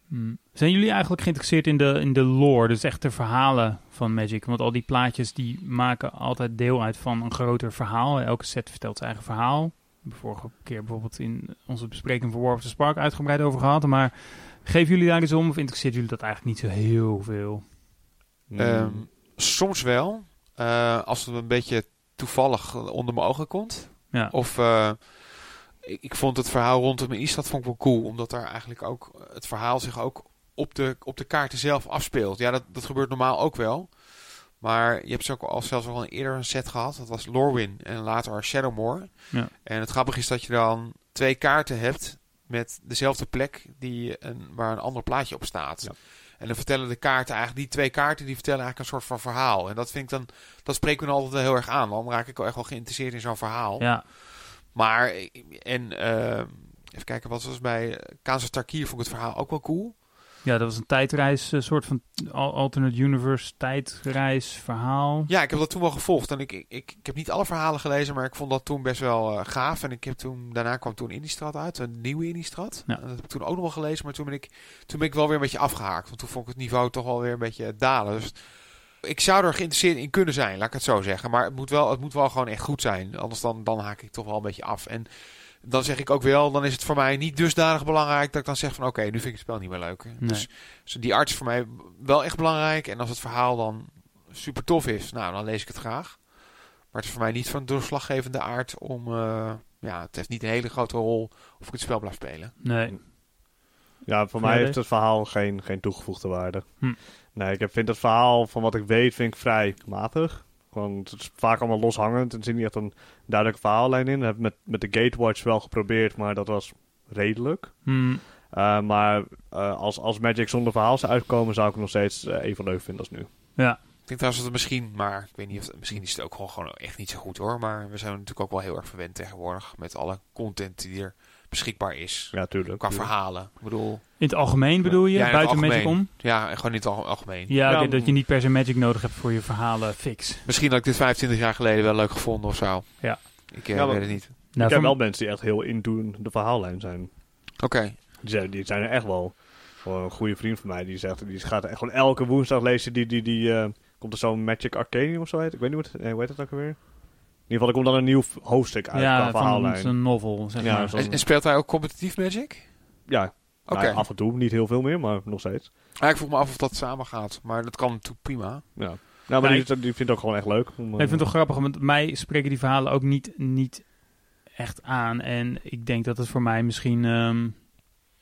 Hmm. Zijn jullie eigenlijk geïnteresseerd in de, in de lore, dus echt de verhalen van Magic? Want al die plaatjes die maken altijd deel uit van een groter verhaal. Elke set vertelt zijn eigen verhaal. Vorige keer bijvoorbeeld in onze bespreking van War of the Spark uitgebreid over gehad. Maar geven jullie daar eens om of interesseert jullie dat eigenlijk niet zo heel veel? Ehm, soms wel. Eh, als het een beetje toevallig onder mijn ogen komt. Ja. Of eh, ik, ik vond het verhaal rondom Istad vond ik wel cool. Omdat daar eigenlijk ook het verhaal zich ook op de, op de kaarten zelf afspeelt. Ja, dat, dat gebeurt normaal ook wel. Maar je hebt ze ook al zelfs al een eerder een set gehad. Dat was Lorwyn en later Shadowmoor. Ja. En het grappige is dat je dan twee kaarten hebt met dezelfde plek die een, waar een ander plaatje op staat. Ja. En dan vertellen de kaarten eigenlijk, die twee kaarten, die vertellen eigenlijk een soort van verhaal. En dat vind ik dan, dat spreekt me altijd wel heel erg aan. Dan raak ik wel echt wel geïnteresseerd in zo'n verhaal. Ja, Maar, en eh, even kijken, wat was bij Kansas Tarkier vond ik het verhaal ook wel cool. Ja dat was een tijdreis, een soort van al- alternate universe tijdreis verhaal. Ja, ik heb dat toen wel gevolgd. En ik, ik, ik, heb niet alle verhalen gelezen, maar ik vond dat toen best wel eh, gaaf. En ik heb toen, daarna kwam toen Innistrad uit, een nieuwe Innistrad. Ja. Dat heb ik toen ook nog wel gelezen, maar toen ben, ik, toen ben ik wel weer een beetje afgehaakt. Want toen vond ik het niveau toch wel weer een beetje dalen. Dus ik zou er geïnteresseerd in kunnen zijn, laat ik het zo zeggen. Maar het moet wel, het moet wel gewoon echt goed zijn. Anders dan, dan haak ik toch wel een beetje af. En dan zeg ik ook wel, dan is het voor mij niet dusdanig belangrijk dat ik dan zeg van oké, nu vind ik het spel niet meer leuk. Dus, dus die arts is voor mij wel echt belangrijk. En als het verhaal dan super tof is, nou dan lees ik het graag. Maar het is voor mij niet van doorslaggevende aard om, eh, ja, het heeft niet een hele grote rol of ik het spel blijf spelen. Nee. Ja, voor mij heeft het verhaal geen, geen toegevoegde waarde. Hm. Nee, ik heb- vind het verhaal, van wat ik weet, vind ik vrij matig. Gewoon, het is vaak allemaal loshangend. Er zit niet echt een duidelijke verhaallijn in. Dat heb ik met, met de Gatewatch wel geprobeerd, maar dat was redelijk. Hmm. Uh, maar uh, als, als Magic zonder verhaal zou uitkomen, zou ik het nog steeds uh, even leuk vinden als nu. Ja. Ik denk trouwens dat het misschien, maar ik weet niet of misschien is het ook gewoon, gewoon echt niet zo goed hoor. Maar we zijn natuurlijk ook wel heel erg verwend tegenwoordig met alle content die er beschikbaar is. Ja, tuurlijk. Qua verhalen. Ik bedoel, In het algemeen bedoel je? Ja, Buiten algemeen. Magic om? ja, en gewoon in het al- algemeen. Ja, dat je niet per se Magic nodig hebt voor je verhalen fix. Misschien had ik dit 25 jaar geleden wel leuk gevonden of zo. Ja. Ik eh, Ja, weet het niet. Nou, ik heb wel mensen die echt heel into de verhaallijn zijn. Oké. Die zijn, die zijn er echt wel. Gewoon een goede vriend van mij, die zegt, die gaat echt gewoon elke woensdag lezen. Die, die, die, eh, komt er zo'n Magic Arcanium of zo heet. Ik weet niet hoe het, nee, hoe heet dat ook alweer? In ieder geval, er komt dan een nieuw hoofdstuk uit ja, qua van verhaallijn. een novel, zeg Ja, maar. zo- En, en speelt hij ook competitief Magic? Ja, Oké. nou, af en toe. Niet heel veel meer, maar nog steeds. Ja, ik vroeg me af of dat samen gaat. Maar dat kan natuurlijk prima. Ja. Nou, maar Nee. die, die vindt het ook gewoon echt leuk. Om, Ik eh, vind het toch grappig, want mij spreken die verhalen ook niet, niet echt aan. En ik denk dat het voor mij misschien... ehm,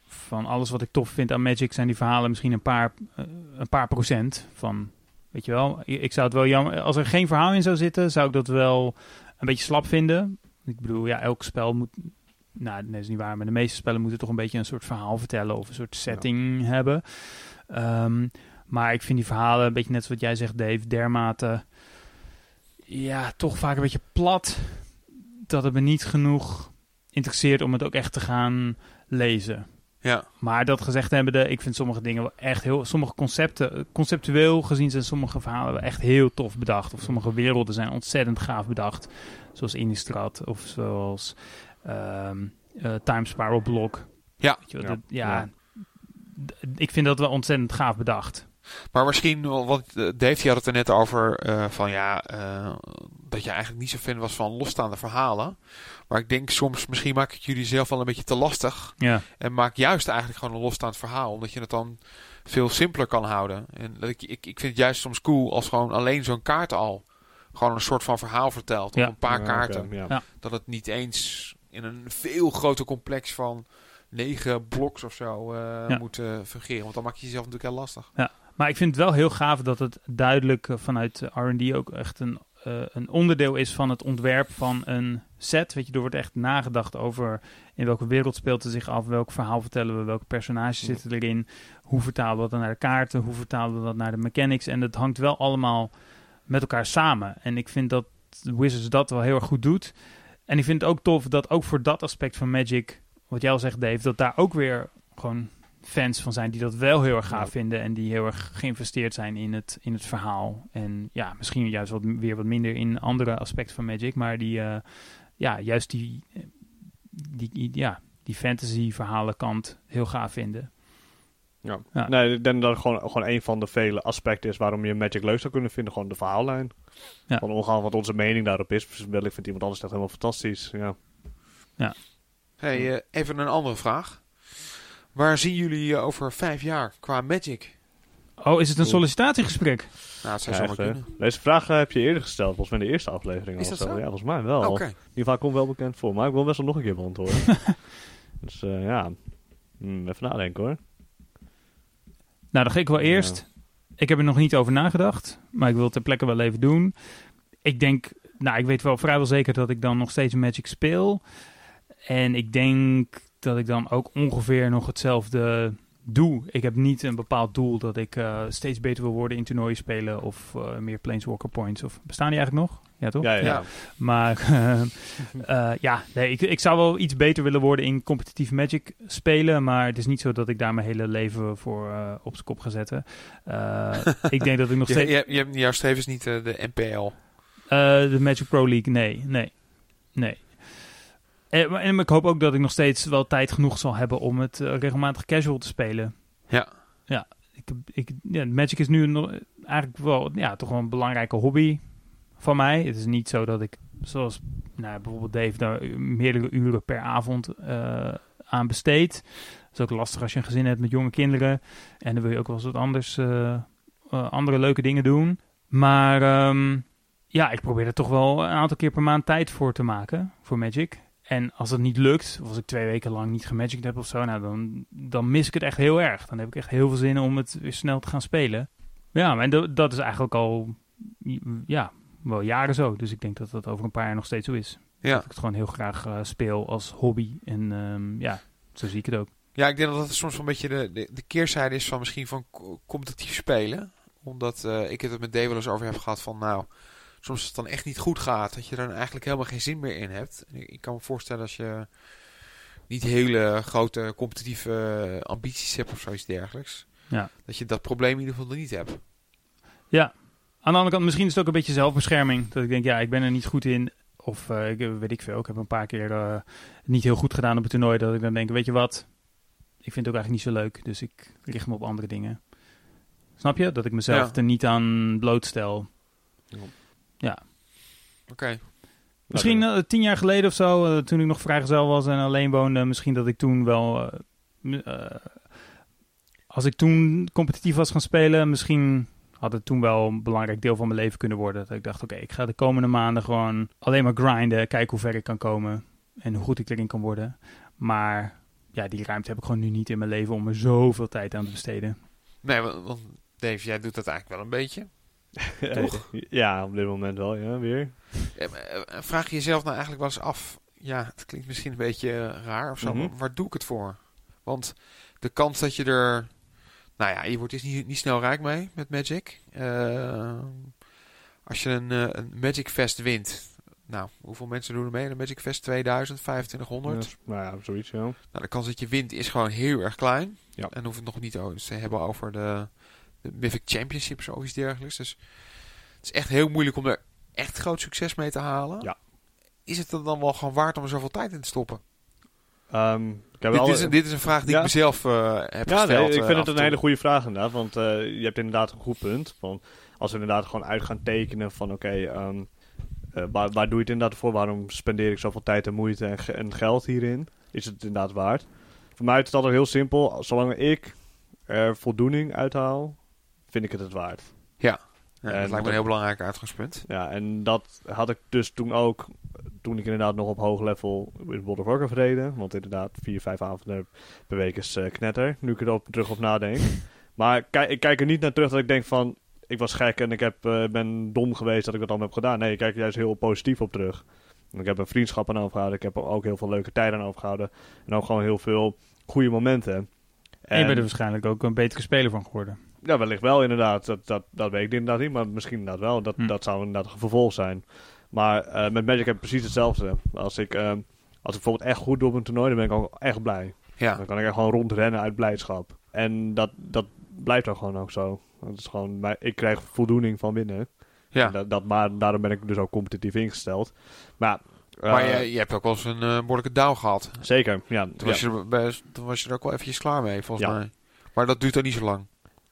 van alles wat ik tof vind aan Magic zijn die verhalen misschien een paar, eh, een paar procent van... Weet je wel, ik zou het wel jammer... Als er geen verhaal in zou zitten, zou ik dat wel een beetje slap vinden. Ik bedoel, ja, elk spel moet... Nou, dat is niet waar, maar de meeste spellen moeten toch een beetje een soort verhaal vertellen of een soort setting hebben. Ehm, maar ik vind die verhalen, een beetje net zoals wat jij zegt, Dave, dermate... Ja, toch vaak een beetje plat. Dat het me niet genoeg interesseert om het ook echt te gaan lezen. Ja. Maar dat gezegd hebbende, ik vind sommige dingen wel echt heel... Sommige concepten, conceptueel gezien zijn sommige verhalen wel echt heel tof bedacht. Of sommige werelden zijn ontzettend gaaf bedacht. Zoals Innistrad of zoals ehm eh, Time Spiral Block. Ja. Weet je wel, Ja. dat- ja, Ja. d- ik vind dat wel ontzettend gaaf bedacht. Maar misschien, wel- want eh, Dave die had het er net over eh, van ja, eh, dat je eigenlijk niet zo fan was van losstaande verhalen. Maar ik denk soms, misschien maak ik jullie zelf wel een beetje te lastig. Ja, En maak juist eigenlijk gewoon een losstaand verhaal. Omdat je het dan veel simpeler kan houden. En dat ik, ik, ik vind het juist soms cool als gewoon alleen zo'n kaart al gewoon een soort van verhaal vertelt. Op Ja. een paar Ja, kaarten. ja. Ja. Dat het niet eens in een veel groter complex van negen bloks of zo eh, Ja. moet eh, fungeren. Want dan maak je jezelf natuurlijk heel lastig. maar ik vind het wel heel gaaf dat het duidelijk eh, vanuit R&D ook echt een, een onderdeel is van het ontwerp van een set. Weet je, er wordt echt nagedacht over in welke wereld speelt het zich af, welk verhaal vertellen we, welke personages zitten erin, hoe vertalen we dat naar de kaarten, hoe vertalen we dat naar de mechanics. En dat hangt wel allemaal met elkaar samen. En ik vind dat Wizards dat wel heel erg goed doet. En ik vind het ook tof dat ook voor dat aspect van Magic, wat jij al zegt Dave, dat daar ook weer gewoon fans van zijn die dat wel heel erg gaaf Ja. vinden en die heel erg geïnvesteerd zijn in het, in het verhaal. En ja, misschien juist wat, weer wat minder in andere aspecten van Magic, maar die, eh, ja, juist die, eh, die, die, ja, die fantasy verhalen kant heel gaaf vinden. Ja. Ja. Nee, ik denk dat het gewoon, gewoon een van de vele aspecten is waarom je Magic leuk zou kunnen vinden. Gewoon de verhaallijn. Ja. Van ongeacht wat onze mening daarop is. Wel, ik vind iemand anders echt helemaal fantastisch. Ja. Hey, eh, even een andere vraag. Waar zien jullie je over vijf jaar qua Magic? Oh, is het een sollicitatiegesprek? Nou, het zou zomaar kunnen. Deze vraag eh, heb je eerder gesteld, volgens mij in de eerste aflevering. Is al dat zo? Ja, volgens mij wel. Oké. In ieder geval komt wel bekend voor. Maar ik wil best wel nog een keer beantwoorden. dus eh, ja, Hmm, even nadenken hoor. Nou, dan ga ik wel Ja. eerst. Ik heb er nog niet over nagedacht, maar ik wil het ter plekke wel even doen. Ik denk, nou, ik weet wel vrijwel zeker dat ik dan nog steeds Magic speel. En ik denk dat ik dan ook ongeveer nog hetzelfde doe. Ik heb niet een bepaald doel dat ik eh, steeds beter wil worden in toernooien spelen of eh, meer Planeswalker points. Of bestaan die eigenlijk nog? Ja, toch? Ja, ja. Ja. Maar eh, ja, nee, ik, ik zou wel iets beter willen worden in competitief Magic spelen. Maar het is niet zo dat ik daar mijn hele leven voor eh, op zijn kop ga zetten. Eh, ik denk dat ik nog Je, steeds... je, je hebt jouw streven is niet de NPL. Eh, de Magic Pro League, nee, nee, nee. En, maar- en ik hoop ook dat ik nog steeds wel tijd genoeg zal hebben om het eh, regelmatig casual te spelen. Ja. Ja, ik, ik, ja Magic is nu nog, eigenlijk wel ja, toch wel een belangrijke hobby van mij. Het is niet zo dat ik, zoals nou, bijvoorbeeld Dave, daar meerdere uren per avond eh, aan besteed. Dat is ook lastig als je een gezin hebt met jonge kinderen. En dan wil je ook wel eens wat anders, eh, eh, andere leuke dingen doen. Maar ehm, ja, ik probeer er toch wel een aantal keer per maand tijd voor te maken, voor Magic. En als dat niet lukt, of als ik twee weken lang niet gemagicd heb of zo, nou, dan, dan mis ik het echt heel erg. Dan heb ik echt heel veel zin om het weer snel te gaan spelen. Ja, maar dat, dat is eigenlijk al ja, wel jaren zo. Dus ik denk dat dat over een paar jaar nog steeds zo is. Ja. Dat ik het gewoon heel graag eh, speel als hobby. En ehm, ja, zo zie ik het ook. ja, ik denk dat dat soms wel een beetje de, de, de keerzijde is van misschien van co- competitief spelen. Omdat eh, ik het met Dave wel eens over heb gehad van nou, soms als het dan echt niet goed gaat, dat je er dan eigenlijk helemaal geen zin meer in hebt. Ik, kan me voorstellen als je niet hele grote competitieve eh, ambities hebt of zoiets dergelijks. Ja. Dat je dat probleem in ieder geval niet hebt. Ja, aan de andere kant, misschien is het ook een beetje zelfbescherming. Dat ik denk, ja, ik ben er niet goed in. Of eh, ik, weet ik veel, ik heb een paar keer eh, niet heel goed gedaan op het toernooi. Dat ik dan denk, weet je wat, ik vind het ook eigenlijk niet zo leuk. Dus ik richt me op andere dingen. Snap je? Dat ik mezelf Ja. er niet aan blootstel. Oké. Misschien eh, tien jaar geleden of zo, eh, toen ik nog vrijgezel was en alleen woonde, misschien dat ik toen wel. eh, als ik toen competitief was gaan spelen, misschien had het toen wel een belangrijk deel van mijn leven kunnen worden. Dat ik dacht, oké, ik ga de komende maanden gewoon alleen maar grinden, kijken hoe ver ik kan komen en hoe goed ik erin kan worden. Maar ja, die ruimte heb ik gewoon nu niet in mijn leven om er zoveel tijd aan te besteden. Nee, want Dave, jij doet dat eigenlijk wel een beetje. Toch? ja, op dit moment wel, ja, weer. Eh, maar, Vraag je jezelf nou eigenlijk wel eens af. Ja, het klinkt misschien een beetje eh, raar of zo, Mhm. maar waar doe ik het voor? Want de kans dat je er. Nou ja, je wordt dus niet, niet snel rijk mee met Magic. Eh, als je een, een Magic Fest wint. Nou, hoeveel mensen doen er mee? Een Magic Fest 2000, 2500. Ja, nou ja, zoiets, ja. Nou, de kans dat je wint is gewoon heel erg klein. Ja. En hoef het nog niet te hebben over de, de Mythic Championships of iets dergelijks. Dus het is echt heel moeilijk om er echt groot succes mee te halen. Ja. Is het er dan wel gewoon waard om er zoveel tijd in te stoppen? Ehm, ik heb Dit, is een, dit is een vraag die Ja. ik mezelf eh, heb Ja, gesteld. nee, ik eh, vind het en een hele goede vraag inderdaad. Want eh, je hebt inderdaad een goed punt. Van, als we inderdaad gewoon uit gaan tekenen van oké, ehm, Eh, waar, waar doe je het inderdaad voor? Waarom spendeer ik zoveel tijd en moeite en, ge- en geld hierin? Is het inderdaad waard? Voor mij is het altijd heel simpel. Zolang ik er voldoening uithaal, vind ik het het waard. Ja, En dat lijkt me dat- een heel belangrijk uitgangspunt. Ja, en dat had ik dus toen ook, toen ik inderdaad nog op hoog level in World of Warcraft reden. Want inderdaad, vier, vijf avonden per week is eh, knetter, nu ik er op, terug op nadenk. Maar kijk, ik kijk er niet naar terug dat ik denk van, ik was gek en ik heb, eh, ben dom geweest dat ik dat allemaal heb gedaan. Nee, ik kijk er juist heel positief op terug. En ik heb een vriendschap aan overgehouden, ik heb er ook heel veel leuke tijden aan overgehouden. En ook gewoon heel veel goede momenten. En je bent er waarschijnlijk ook een betere speler van geworden. Ja, wellicht wel inderdaad. Dat, dat, dat weet ik inderdaad niet, maar misschien inderdaad wel. Dat, Hm. dat zou inderdaad een vervolg zijn. Maar eh, met Magic heb ik precies hetzelfde. Als ik, eh, als ik bijvoorbeeld echt goed doe op een toernooi, dan ben ik ook echt blij. Ja, Dan kan ik echt gewoon rondrennen uit blijdschap. En dat, dat blijft ook gewoon ook zo. Dat is gewoon, ik krijg voldoening van winnen. ja. Dat, dat, maar daarom ben ik dus ook competitief ingesteld. Maar, eh, maar je, je hebt ook wel eens een eh, behoorlijke dauw gehad. zeker, ja. Toen, ja. was je er, toen was je er ook wel eventjes klaar mee, volgens Ja. mij. Maar dat duurt dan niet zo lang.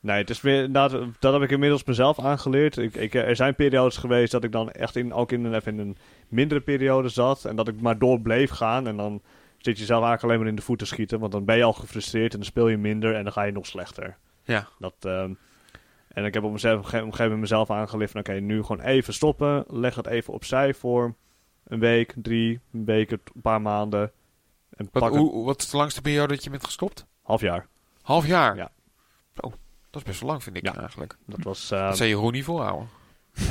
Nee, het is weer, inderdaad, dat heb ik inmiddels mezelf aangeleerd. Ik, ik, er zijn periodes geweest dat ik dan echt in, ook in een, even in een mindere periode zat. En dat ik maar door bleef gaan. En dan zit je zelf eigenlijk alleen maar in de voeten schieten. Want dan ben je al gefrustreerd en dan speel je minder en dan ga je nog slechter. Ja. Dat, ehm, en ik heb op, mezelf, op een gegeven moment mezelf aangeleerd van... Oké, nu gewoon even stoppen. Leg het even opzij voor een week, drie weken, een paar maanden. En Wat, pak hoe- wat is de langste periode dat je bent gestopt? half jaar. Half jaar? Ja. Oh, dat is best wel lang, vind ik Ja. eigenlijk. Dat was... Dat zou je gewoon niet volhouden.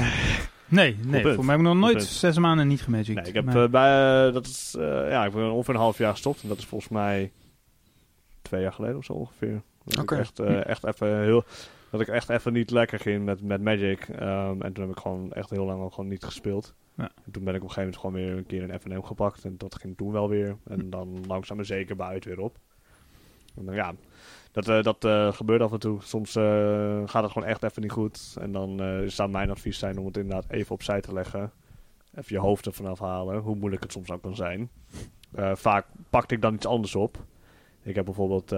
Nee, nee voor mij heb ik nog Goed nooit punt. zes maanden niet gemagict. Nee, ik heb Maar- eh, bij, eh, dat is, eh, ja, ik ben ongeveer een half jaar gestopt. En dat is volgens mij twee jaar geleden of zo ongeveer. Dat Oké. ik echt, eh, echt even heel, dat ik echt even niet lekker ging met, met Magic. Ehm, en toen heb ik gewoon echt heel lang ook gewoon niet gespeeld. Ja. En toen ben ik op een gegeven moment gewoon weer een keer een FNM gepakt. En dat ging toen wel weer. En dan langzaam maar zeker buiten weer op. Ja, dat, eh, dat eh, gebeurt af en toe. Soms eh, gaat het gewoon echt even niet goed. En dan zou mijn advies zijn om het inderdaad even opzij te leggen. Even je hoofd ervan afhalen, hoe moeilijk het soms ook kan zijn. Vaak pakte ik dan iets anders op. Ik heb bijvoorbeeld,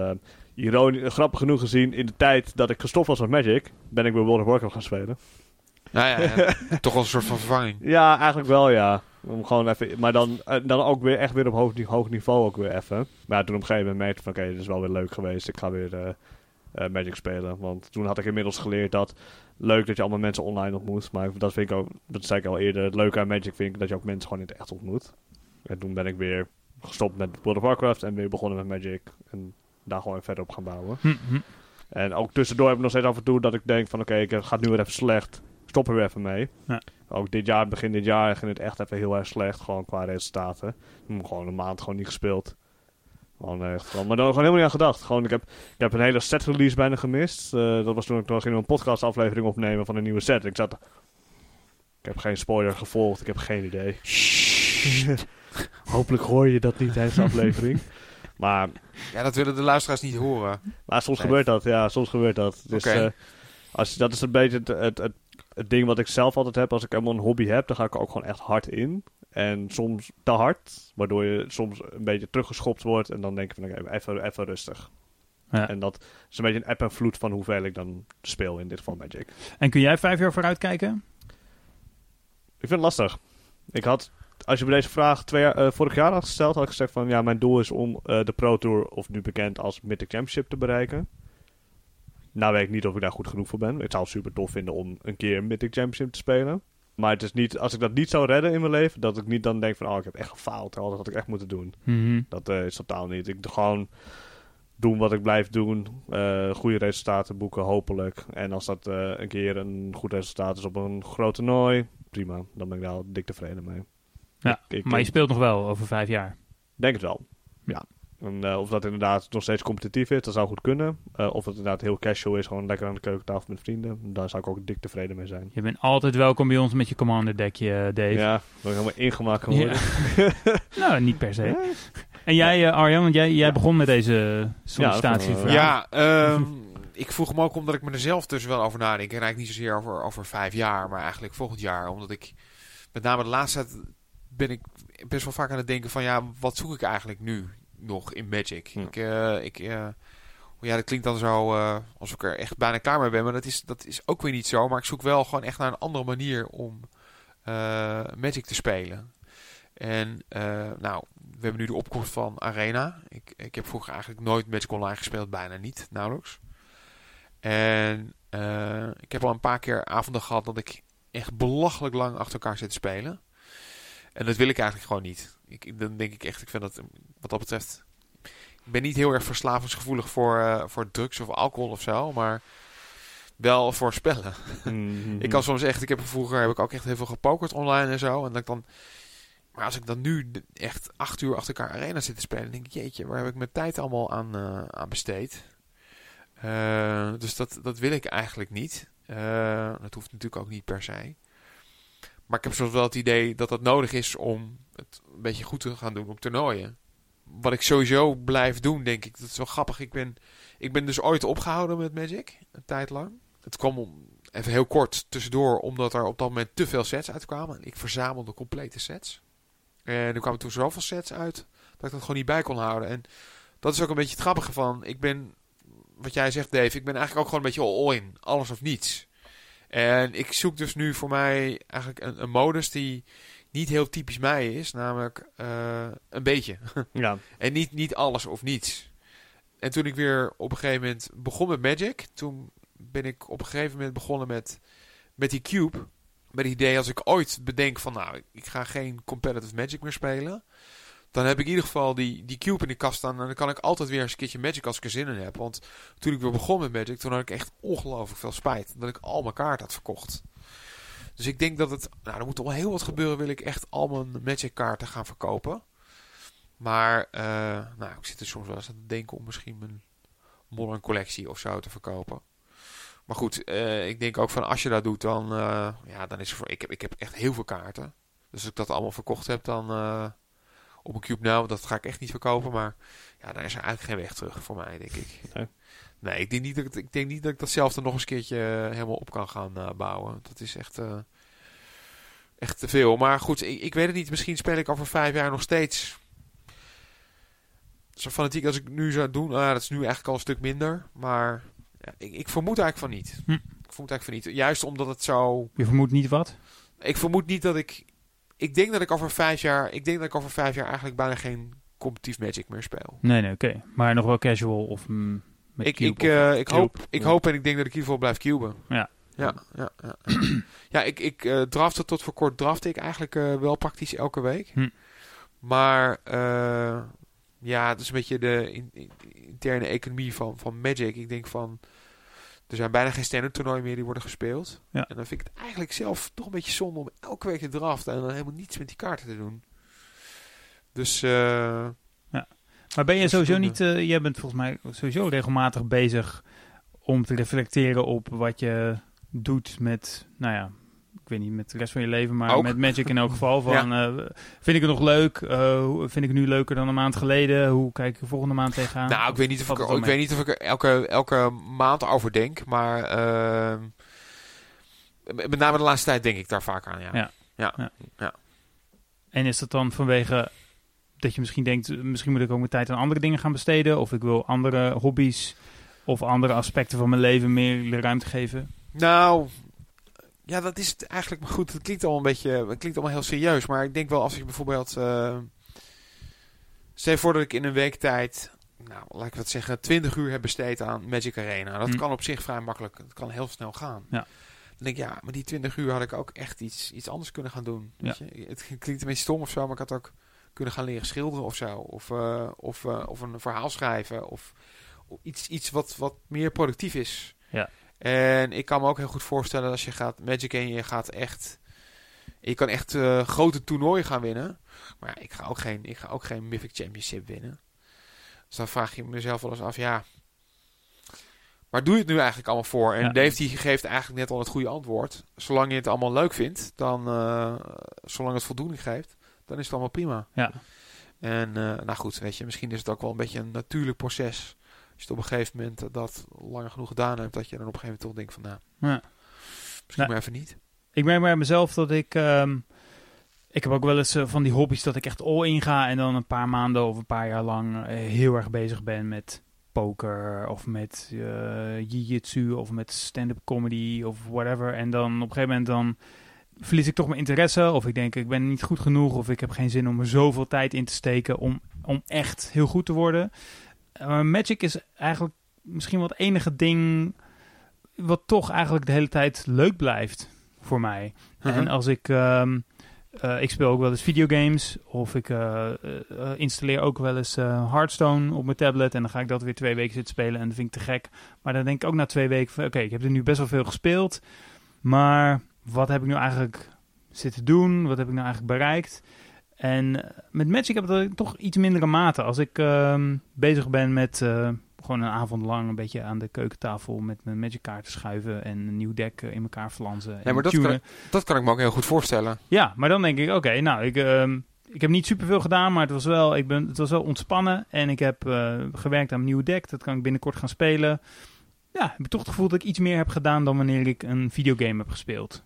ironisch, grappig genoeg gezien, in de tijd dat ik gestopt was met Magic, ben ik weer World of Warcraft gaan spelen. Nou ja, ja, toch wel een soort van vervanging. Ja, eigenlijk wel, ja. Om gewoon even, maar dan, eh, dan ook weer echt weer op hoog, hoog niveau ook weer even. Maar ja, toen op een gegeven moment merkte van, oké, dit is wel weer leuk geweest. Ik ga weer eh, eh, Magic spelen. Want toen had ik inmiddels geleerd dat, leuk dat je allemaal mensen online ontmoet. Maar dat vind ik ook, dat zei ik al eerder, het leuke aan Magic vind ik dat je ook mensen gewoon in het echt ontmoet. En toen ben ik weer gestopt met World of Warcraft en weer begonnen met Magic. En daar gewoon verder op gaan bouwen. Hm, hm. En ook tussendoor heb ik nog steeds af en toe dat ik denk van oké, ik het gaat nu weer even slecht. Stop er weer even mee. Ja. Ook dit jaar, begin dit jaar, ging het echt even heel erg slecht. Gewoon qua resultaten. Gewoon een maand gewoon niet gespeeld. Gewoon echt, gewoon, maar daar gewoon helemaal niet aan gedacht. Gewoon, ik, heb, ik heb een hele set release bijna gemist. Eh, dat was toen ik nog in een podcast aflevering opnemen van een nieuwe set. Ik zat... Ik heb geen spoiler gevolgd. Ik heb geen idee. Hopelijk hoor je dat niet tijdens de aflevering. Maar Ja, dat willen de luisteraars niet horen. maar soms Nee. gebeurt dat, ja, soms gebeurt dat. Dus, eh, als, dat is een beetje het, het, het, het ding wat ik zelf altijd heb. Als ik helemaal een hobby heb, dan ga ik er ook gewoon echt hard in. En soms te hard, waardoor je soms een beetje teruggeschopt wordt. En dan denk je van, oké, even, even rustig. Ja. En dat is een beetje een app en vloed van hoeveel ik dan speel, in dit geval Magic. En kun jij vijf jaar vooruit kijken? Ik vind het lastig. Ik had, als je me deze vraag twee jaar, eh, vorig jaar had gesteld, had ik gezegd van, ja, mijn doel is om eh, de Pro Tour, of nu bekend als Mythic Championship, te bereiken. Nou weet ik niet of ik daar goed genoeg voor ben. Ik zou het super tof vinden om een keer een Mythic Championship te spelen. Maar het is niet, als ik dat niet zou redden in mijn leven, dat ik niet dan denk van, oh, ik heb echt gefaald. terwijl Dat had ik echt moeten doen. Mhm. Dat eh, is totaal niet. Ik doe gewoon doen wat ik blijf doen. eh, goede resultaten boeken, hopelijk. En als dat eh, een keer een goed resultaat is op een groot toernooi, prima. Dan ben ik daar al dik tevreden mee. Ja, Ik- ik- maar je speelt nog wel over vijf jaar. Denk het wel. Ja. En, eh, of dat inderdaad nog steeds competitief is, dat zou goed kunnen. Eh, of het inderdaad heel casual is, gewoon lekker aan de keukentafel met vrienden. Daar zou ik ook dik tevreden mee zijn. Je bent altijd welkom bij ons met je commander deckje, eh, Dave. Ja, ben ik helemaal ingemaakt geworden. nou, niet per se. En jij, Arjan, want jij, jij begon met deze sollicitatievraag. Ja, ehm, ik vroeg me ook omdat ik me er zelf dus wel over nadenk. En eigenlijk niet zozeer over, over vijf jaar, maar eigenlijk volgend jaar. Omdat ik met name de laatste tijd ben ik best wel vaak aan het denken van ja, wat zoek ik eigenlijk nu nog in Magic? Ja. Ik, eh, ik, eh, ja, dat klinkt dan zo eh, alsof ik er echt bijna klaar mee ben. Maar dat is, dat is ook weer niet zo. Maar ik zoek wel gewoon echt naar een andere manier om Magic te spelen. En nou, we hebben nu de opkomst van Arena. Ik, ik heb vroeger eigenlijk nooit Magic Online gespeeld, bijna niet, nauwelijks. En ik heb al een paar keer avonden gehad dat ik echt belachelijk lang achter elkaar zit te spelen. En dat wil ik eigenlijk gewoon niet. Ik, dan denk ik echt, ik vind dat wat dat betreft. Ik ben niet heel erg verslavingsgevoelig voor, eh, voor drugs of alcohol of zo, maar wel voor spellen. Mhm. Ik kan soms echt, ik heb vroeger heb ik ook echt heel veel gepokerd online en zo. En dat ik dan, maar als ik dan nu echt acht uur achter elkaar arena zit te spelen, denk ik, jeetje, waar heb ik mijn tijd allemaal aan, eh, aan besteed? Eh, dus dat, dat wil ik eigenlijk niet. Dat hoeft natuurlijk ook niet per se. Maar ik heb soms wel het idee dat dat nodig is om het een beetje goed te gaan doen op toernooien. Wat ik sowieso blijf doen, denk ik. Dat is wel grappig. Ik ben, ik ben dus ooit opgehouden met Magic, een tijd lang. Het kwam om, even heel kort tussendoor, omdat er op dat moment te veel sets uitkwamen. Ik verzamelde complete sets. En er kwamen toen zoveel sets uit, dat ik dat gewoon niet bij kon houden. En dat is ook een beetje het grappige van, ik ben, wat jij zegt Dave, ik ben eigenlijk ook gewoon een beetje all-in. Alles of niets. En ik zoek dus nu voor mij eigenlijk een, een modus die niet heel typisch mij is. Namelijk eh, een beetje. Ja, En niet, niet alles of niets. En toen ik weer op een gegeven moment begon met Magic, toen ben ik op een gegeven moment begonnen met, met die Cube. Met het idee als ik ooit bedenk van nou, ik ga geen competitive Magic meer spelen. Dan heb ik in ieder geval die, die Cube in de kast staan. En dan kan ik altijd weer eens een keertje Magic als ik er zin in heb. Want toen ik weer begon met Magic, toen had ik echt ongelooflijk veel spijt. Dat ik al mijn kaarten had verkocht. Dus ik denk dat het... Nou, er moet wel heel wat gebeuren. Wil ik echt al mijn Magic kaarten gaan verkopen. Maar uh, nou, ik zit er soms wel eens aan te denken om misschien mijn modern collectie of zo te verkopen. Maar goed, uh, ik denk ook van als je dat doet, dan, uh, ja, dan is er voor. Ik heb, ik heb echt heel veel kaarten. Dus als ik dat allemaal verkocht heb, dan op een Cube nou, dat ga ik echt niet verkopen. Maar ja, daar is er eigenlijk geen weg terug voor mij, denk ik. Nee, nee ik, denk niet dat, ik denk niet dat ik datzelfde nog eens een keertje helemaal op kan gaan bouwen. Dat is echt, echt te veel. Maar goed, ik, ik weet het niet. Misschien speel ik over vijf jaar nog steeds zo fanatiek als ik nu zou doen, nou, dat is nu eigenlijk al een stuk minder. Maar ja, ik, ik, vermoed eigenlijk van niet. Hm. Ik vermoed eigenlijk van niet. Juist omdat het zo. Je vermoedt niet wat? Ik vermoed niet dat ik. Ik denk dat ik over vijf jaar. Ik denk dat ik over vijf jaar eigenlijk bijna geen competitief Magic meer speel. Nee, nee, oké. Okay. Maar nog wel casual of mm, met ik, cube ik, uh, of ik, hoop, ik hoop en ik denk dat ik in ieder geval blijf cuben. Ja. Ja, ja, ja. ja ik, ik uh, drafte tot voor kort drafte ik eigenlijk uh, wel praktisch elke week. Hm. Maar ja, het is een beetje de in, in, interne economie van, van Magic. Ik denk van, er zijn bijna geen toernooien meer die worden gespeeld. Ja. En dan vind ik het eigenlijk zelf toch een beetje zonde om elke week te draften en dan helemaal niets met die kaarten te doen. Dus uh, ja. Maar ben je sowieso niet, uh, jij bent volgens mij sowieso regelmatig bezig om te reflecteren op wat je doet met, nou ja, ik weet niet, met de rest van je leven, maar Ook. met Magic in elk geval. Van, ja. uh, vind ik het nog leuk? Uh, vind ik het nu leuker dan een maand geleden? Hoe kijk ik er volgende maand tegenaan? Nou, ik weet niet of ik, ik, weet niet of ik er elke, elke maand over denk, maar uh, met name de laatste tijd denk ik daar vaak aan, ja. Ja. ja. ja. ja. En is dat dan vanwege dat je misschien denkt, misschien moet ik ook mijn tijd aan andere dingen gaan besteden, of ik wil andere hobby's of andere aspecten van mijn leven meer de ruimte geven? Nou, ja, dat is het eigenlijk. Maar goed, het klinkt allemaal een beetje. Het klinkt allemaal heel serieus. Maar ik denk wel als ik bijvoorbeeld. Uh, stel je voor dat ik in een week tijd. Nou, laat ik wat zeggen. 20 uur heb besteed aan Magic Arena. Dat Hm. kan op zich vrij makkelijk. Het kan heel snel gaan. Ja. Dan denk ik, ja, maar die 20 uur had ik ook echt iets, iets anders kunnen gaan doen. Weet Ja. je? Het klinkt een beetje stom of zo, maar ik had ook kunnen gaan leren schilderen of zo. Of, uh, of, uh, of een verhaal schrijven. Of iets, iets wat, wat meer productief is. Ja. En ik kan me ook heel goed voorstellen als je gaat Magic en je gaat echt. Je kan echt uh, grote toernooien gaan winnen. Maar ja, ik ga ook geen, ik ga ook geen Mythic Championship winnen. Dus dan vraag je mezelf wel eens af, ja. Waar doe je het nu eigenlijk allemaal voor? En Ja. Dave die geeft eigenlijk net al het goede antwoord. Zolang je het allemaal leuk vindt, dan uh, zolang het voldoening geeft, dan is het allemaal prima. Ja. En uh, nou goed, weet je, misschien is het ook wel een beetje een natuurlijk proces. Als je het op een gegeven moment dat langer genoeg gedaan hebt, dat je dan op een gegeven moment toch denkt van nou, Ja. misschien Nou, maar even niet. Ik merk bij mezelf dat ik. ehm, ik heb ook wel eens eh, van die hobby's dat ik echt all in ga en dan een paar maanden of een paar jaar lang eh, heel erg bezig ben met poker of met eh jiu-jitsu of met stand-up comedy of whatever. En dan op een gegeven moment dan verlies ik toch mijn interesse. Of ik denk ik ben niet goed genoeg. Of ik heb geen zin om er zoveel tijd in te steken om, om echt heel goed te worden. Uh, Magic is eigenlijk misschien wel het enige ding wat toch eigenlijk de hele tijd leuk blijft voor mij. Mhm. En als ik... ehm, eh, ik speel ook wel eens videogames. Of ik eh, eh, installeer ook wel eens eh, Hearthstone op mijn tablet. En dan ga ik dat weer twee weken zitten spelen. En dat vind ik te gek. Maar dan denk ik ook na twee weken van... Oké, ik heb er nu best wel veel gespeeld. Maar wat heb ik nu eigenlijk zitten doen? Wat heb ik nou eigenlijk bereikt? En eh, met Magic heb ik dat toch iets mindere mate. Als ik ehm, bezig ben met eh, gewoon een avond lang een beetje aan de keukentafel met mijn Magic kaarten schuiven en een nieuw deck eh, in elkaar flansen. en maar dat tunen. Dat kan ik me ook heel goed voorstellen. Ja, maar dan denk ik, oké, nou, ik, ehm, ik heb niet superveel gedaan, maar het was wel, ik ben, het was wel ontspannen. En ik heb gewerkt aan een nieuwe deck, dat kan ik binnenkort gaan spelen. Ja, heb ik toch het gevoel dat ik iets meer heb gedaan dan wanneer ik een videogame heb gespeeld.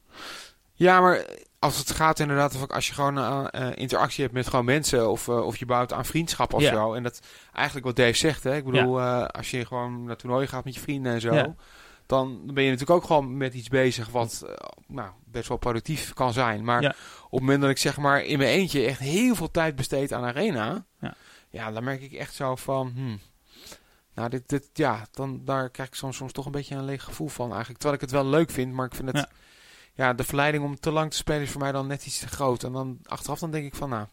Ja, maar als het gaat inderdaad, of als je gewoon eh, eh, interactie hebt met gewoon mensen, of, eh, of je bouwt aan vriendschap of Ja. zo. En dat eigenlijk wat Dave zegt, hè. Ik bedoel, als je gewoon naar toernooien gaat met je vrienden en zo, Ja. dan ben je natuurlijk ook gewoon met iets bezig wat nou, best wel productief kan zijn. Maar op het moment dat ik zeg maar in mijn eentje echt heel veel tijd besteed aan Arena, Ja. ja, dan merk ik echt zo van, hmm, nou, dit, dit, ja, dan, daar krijg ik soms, soms toch een beetje een leeg gevoel van eigenlijk. Terwijl ik het wel leuk vind, maar ik vind het, Ja. de verleiding om te lang te spelen is voor mij dan net iets te groot. En dan achteraf dan denk ik van, nou,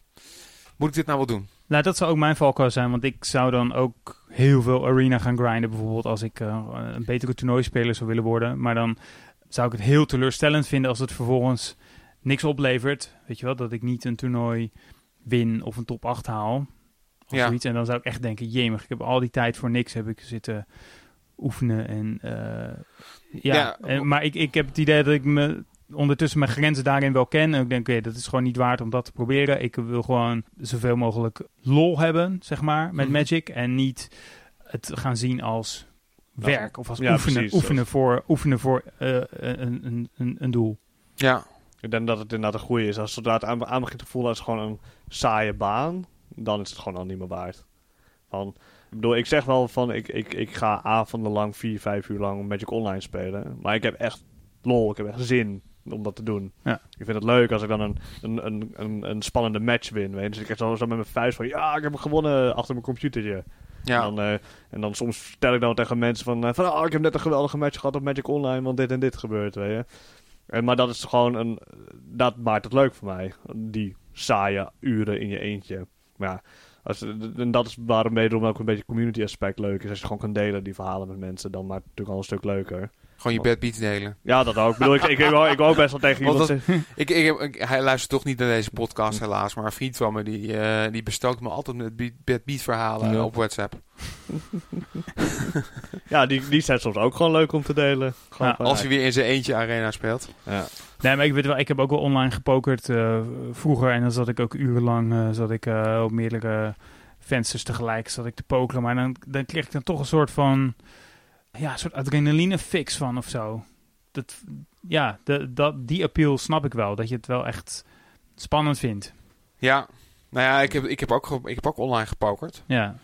moet ik dit nou wel doen? Nou, dat zou ook mijn valkuil zijn, want ik zou dan ook heel veel arena gaan grinden, bijvoorbeeld als ik eh, een betere toernooispeler zou willen worden. Maar dan zou ik het heel teleurstellend vinden als het vervolgens niks oplevert. Weet je wel, dat ik niet een toernooi win of een top 8 haal. Of Ja. zoiets. En dan zou ik echt denken, jemig, ik heb al die tijd voor niks heb ik zitten oefenen. En, eh, ja, Ja. en, maar ik, ik heb het idee dat ik me ondertussen mijn grenzen daarin wel ken. En ik denk, oké, dat is gewoon niet waard om dat te proberen. Ik wil gewoon zoveel mogelijk lol hebben, zeg maar, met Mhm. Magic. En niet het gaan zien als werk of als Ja, oefenen, precies. oefenen voor, oefenen voor eh, een, een, een, een doel. Ja, Ik denk dat het inderdaad een goede is. Als zodra het aan, aan begint te voelen als gewoon een saaie baan, dan is het gewoon al niet meer waard. Van, ik bedoel, ik zeg wel van, ik, ik, ik ga avonden lang, vier, vijf uur lang Magic Online spelen. Maar ik heb echt lol, ik heb echt zin om dat te doen. Ja. Ik vind het leuk als ik dan een, een, een, een, een spannende match win. Weet je. Dus ik heb zo, zo met mijn vuist van, ja, ik heb hem gewonnen achter mijn computertje. ja. En, dan, eh, en dan soms vertel ik dan tegen mensen van, eh, van oh, ik heb net een geweldige match gehad op Magic Online, want dit en dit gebeurt, weet je. En, maar dat is gewoon een, dat maakt het leuk voor mij. Die saaie uren in je eentje. Maar ja, als, en dat is waarom wederom ook een beetje community aspect leuk is. Als je gewoon kan delen die verhalen met mensen, dan maakt het natuurlijk al een stuk leuker. Gewoon je beat delen. Ja, dat ook. Ik bedoel, ik, ik, ik, wou- ik wou ook best wel tegen iemand dat- zeggen. Ik, ik, hij luistert toch niet naar deze podcast helaas, maar een vriend van me die, eh, die bestookt me altijd met beat, bed beat verhalen Ja. op WhatsApp. Ja, die, die zijn soms ook gewoon leuk om te delen. Gewoon Ja, Als hij weer in zijn eentje arena speelt. ja. Nee, maar ik weet wel, ik heb ook wel online gepokerd eh, vroeger. En dan zat ik ook urenlang eh, zat ik, eh, op meerdere vensters tegelijk zat ik te pokeren. Maar dan, dan kreeg ik dan toch een soort van, ja, een soort adrenaline fix van of zo. Dat, ja, de, dat, die appeal snap ik wel. Dat je het wel echt spannend vindt. Ja, nou ja, ik heb, ik heb, ook, ik heb ook online gepokerd. Ja,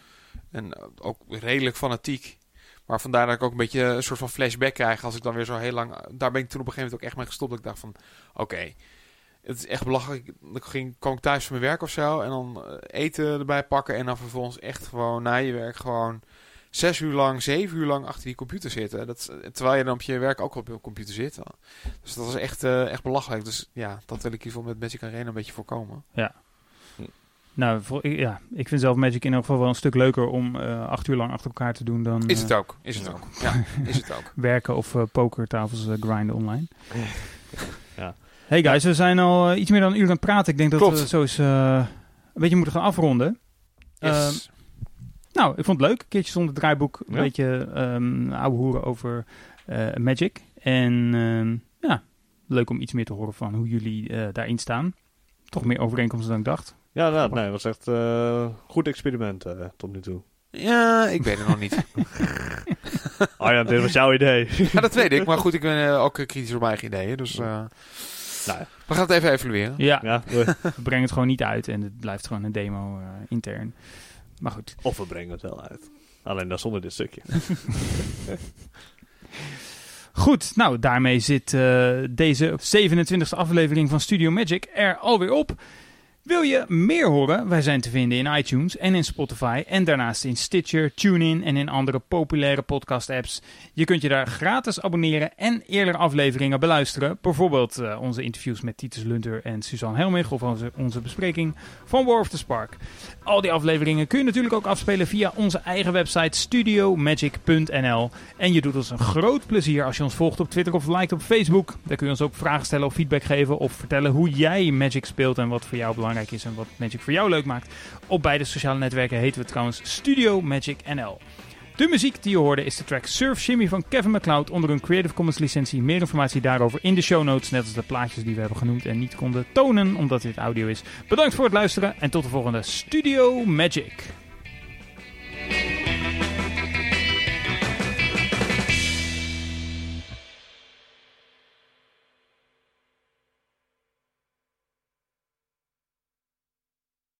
En eh, ook redelijk fanatiek. Maar vandaar dat ik ook een beetje een soort van flashback krijg als ik dan weer zo heel lang... Daar ben ik toen op een gegeven moment ook echt mee gestopt. Dat ik dacht van, oké, het is echt belachelijk. Dan ging, kwam ik thuis van mijn werk of zo en dan eh, eten erbij pakken. En dan vervolgens echt gewoon na je werk gewoon zes uur lang, zeven uur lang achter die computer zitten. Dat, terwijl je dan op je werk ook op je computer zit. Dus dat was echt, eh, echt belachelijk. Dus ja, dat wil ik hiervoor met Magic Arena een beetje voorkomen. nou, voor, ja, ik vind zelf Magic in ieder geval wel een stuk leuker om eh, acht uur lang achter elkaar te doen dan Is eh, het ook, is het ja. ook. Ja, is het ook. werken of eh, pokertafels eh, grinden online. Ja. Hey guys, we zijn al eh, iets meer dan een uur aan het praten. Ik denk dat Klopt. we zo eens eh, een beetje moeten gaan afronden. Yes. Nou, ik vond het leuk. Een keertje zonder draaiboek. Een Ja. beetje um, ouwe hoeren over eh, Magic. En ehm, ja, leuk om iets meer te horen van hoe jullie eh, daarin staan. Toch meer overeenkomsten dan ik dacht. Ja, nou, nee, het was echt een goed experiment eh, tot nu toe. Ja, ik weet het nog niet. Oh ja, dit was jouw idee. Ja, dat weet ik. Maar goed, ik ben eh, ook eh, kritisch op mijn eigen ideeën. Dus eh, nou, we gaan het even evalueren. Ja, ja, we- brengen het gewoon niet uit. En het blijft gewoon een demo eh, intern. Maar goed. of we brengen het wel uit. Alleen dan zonder dit stukje. Goed, nou daarmee zit uh, deze 27e aflevering van Studio Magic er alweer op. Wil je meer horen? Wij zijn te vinden in iTunes en in Spotify en daarnaast in Stitcher, TuneIn en in andere populaire podcast-apps. Je kunt je daar gratis abonneren en eerder afleveringen beluisteren. Bijvoorbeeld uh, onze interviews met Titus Lunter en Suzanne Helmich of onze, bespreking van War of the Spark. Al die afleveringen kun je natuurlijk ook afspelen via onze eigen website studiomagic.nl. En je doet ons een groot plezier als je ons volgt op Twitter of liked op Facebook. Daar kun je ons ook vragen stellen of feedback geven of vertellen hoe jij Magic speelt en wat voor jou belangrijk is en wat Magic voor jou leuk maakt. Op beide sociale netwerken heten we trouwens Studio Magic NL. De muziek die je hoorde is de track Surf Shimmy van Kevin MacLeod onder een Creative Commons licentie. Meer informatie daarover in de show notes, net als de plaatjes die we hebben genoemd en niet konden tonen omdat dit audio is. Bedankt voor het luisteren en tot de volgende Studio Magic.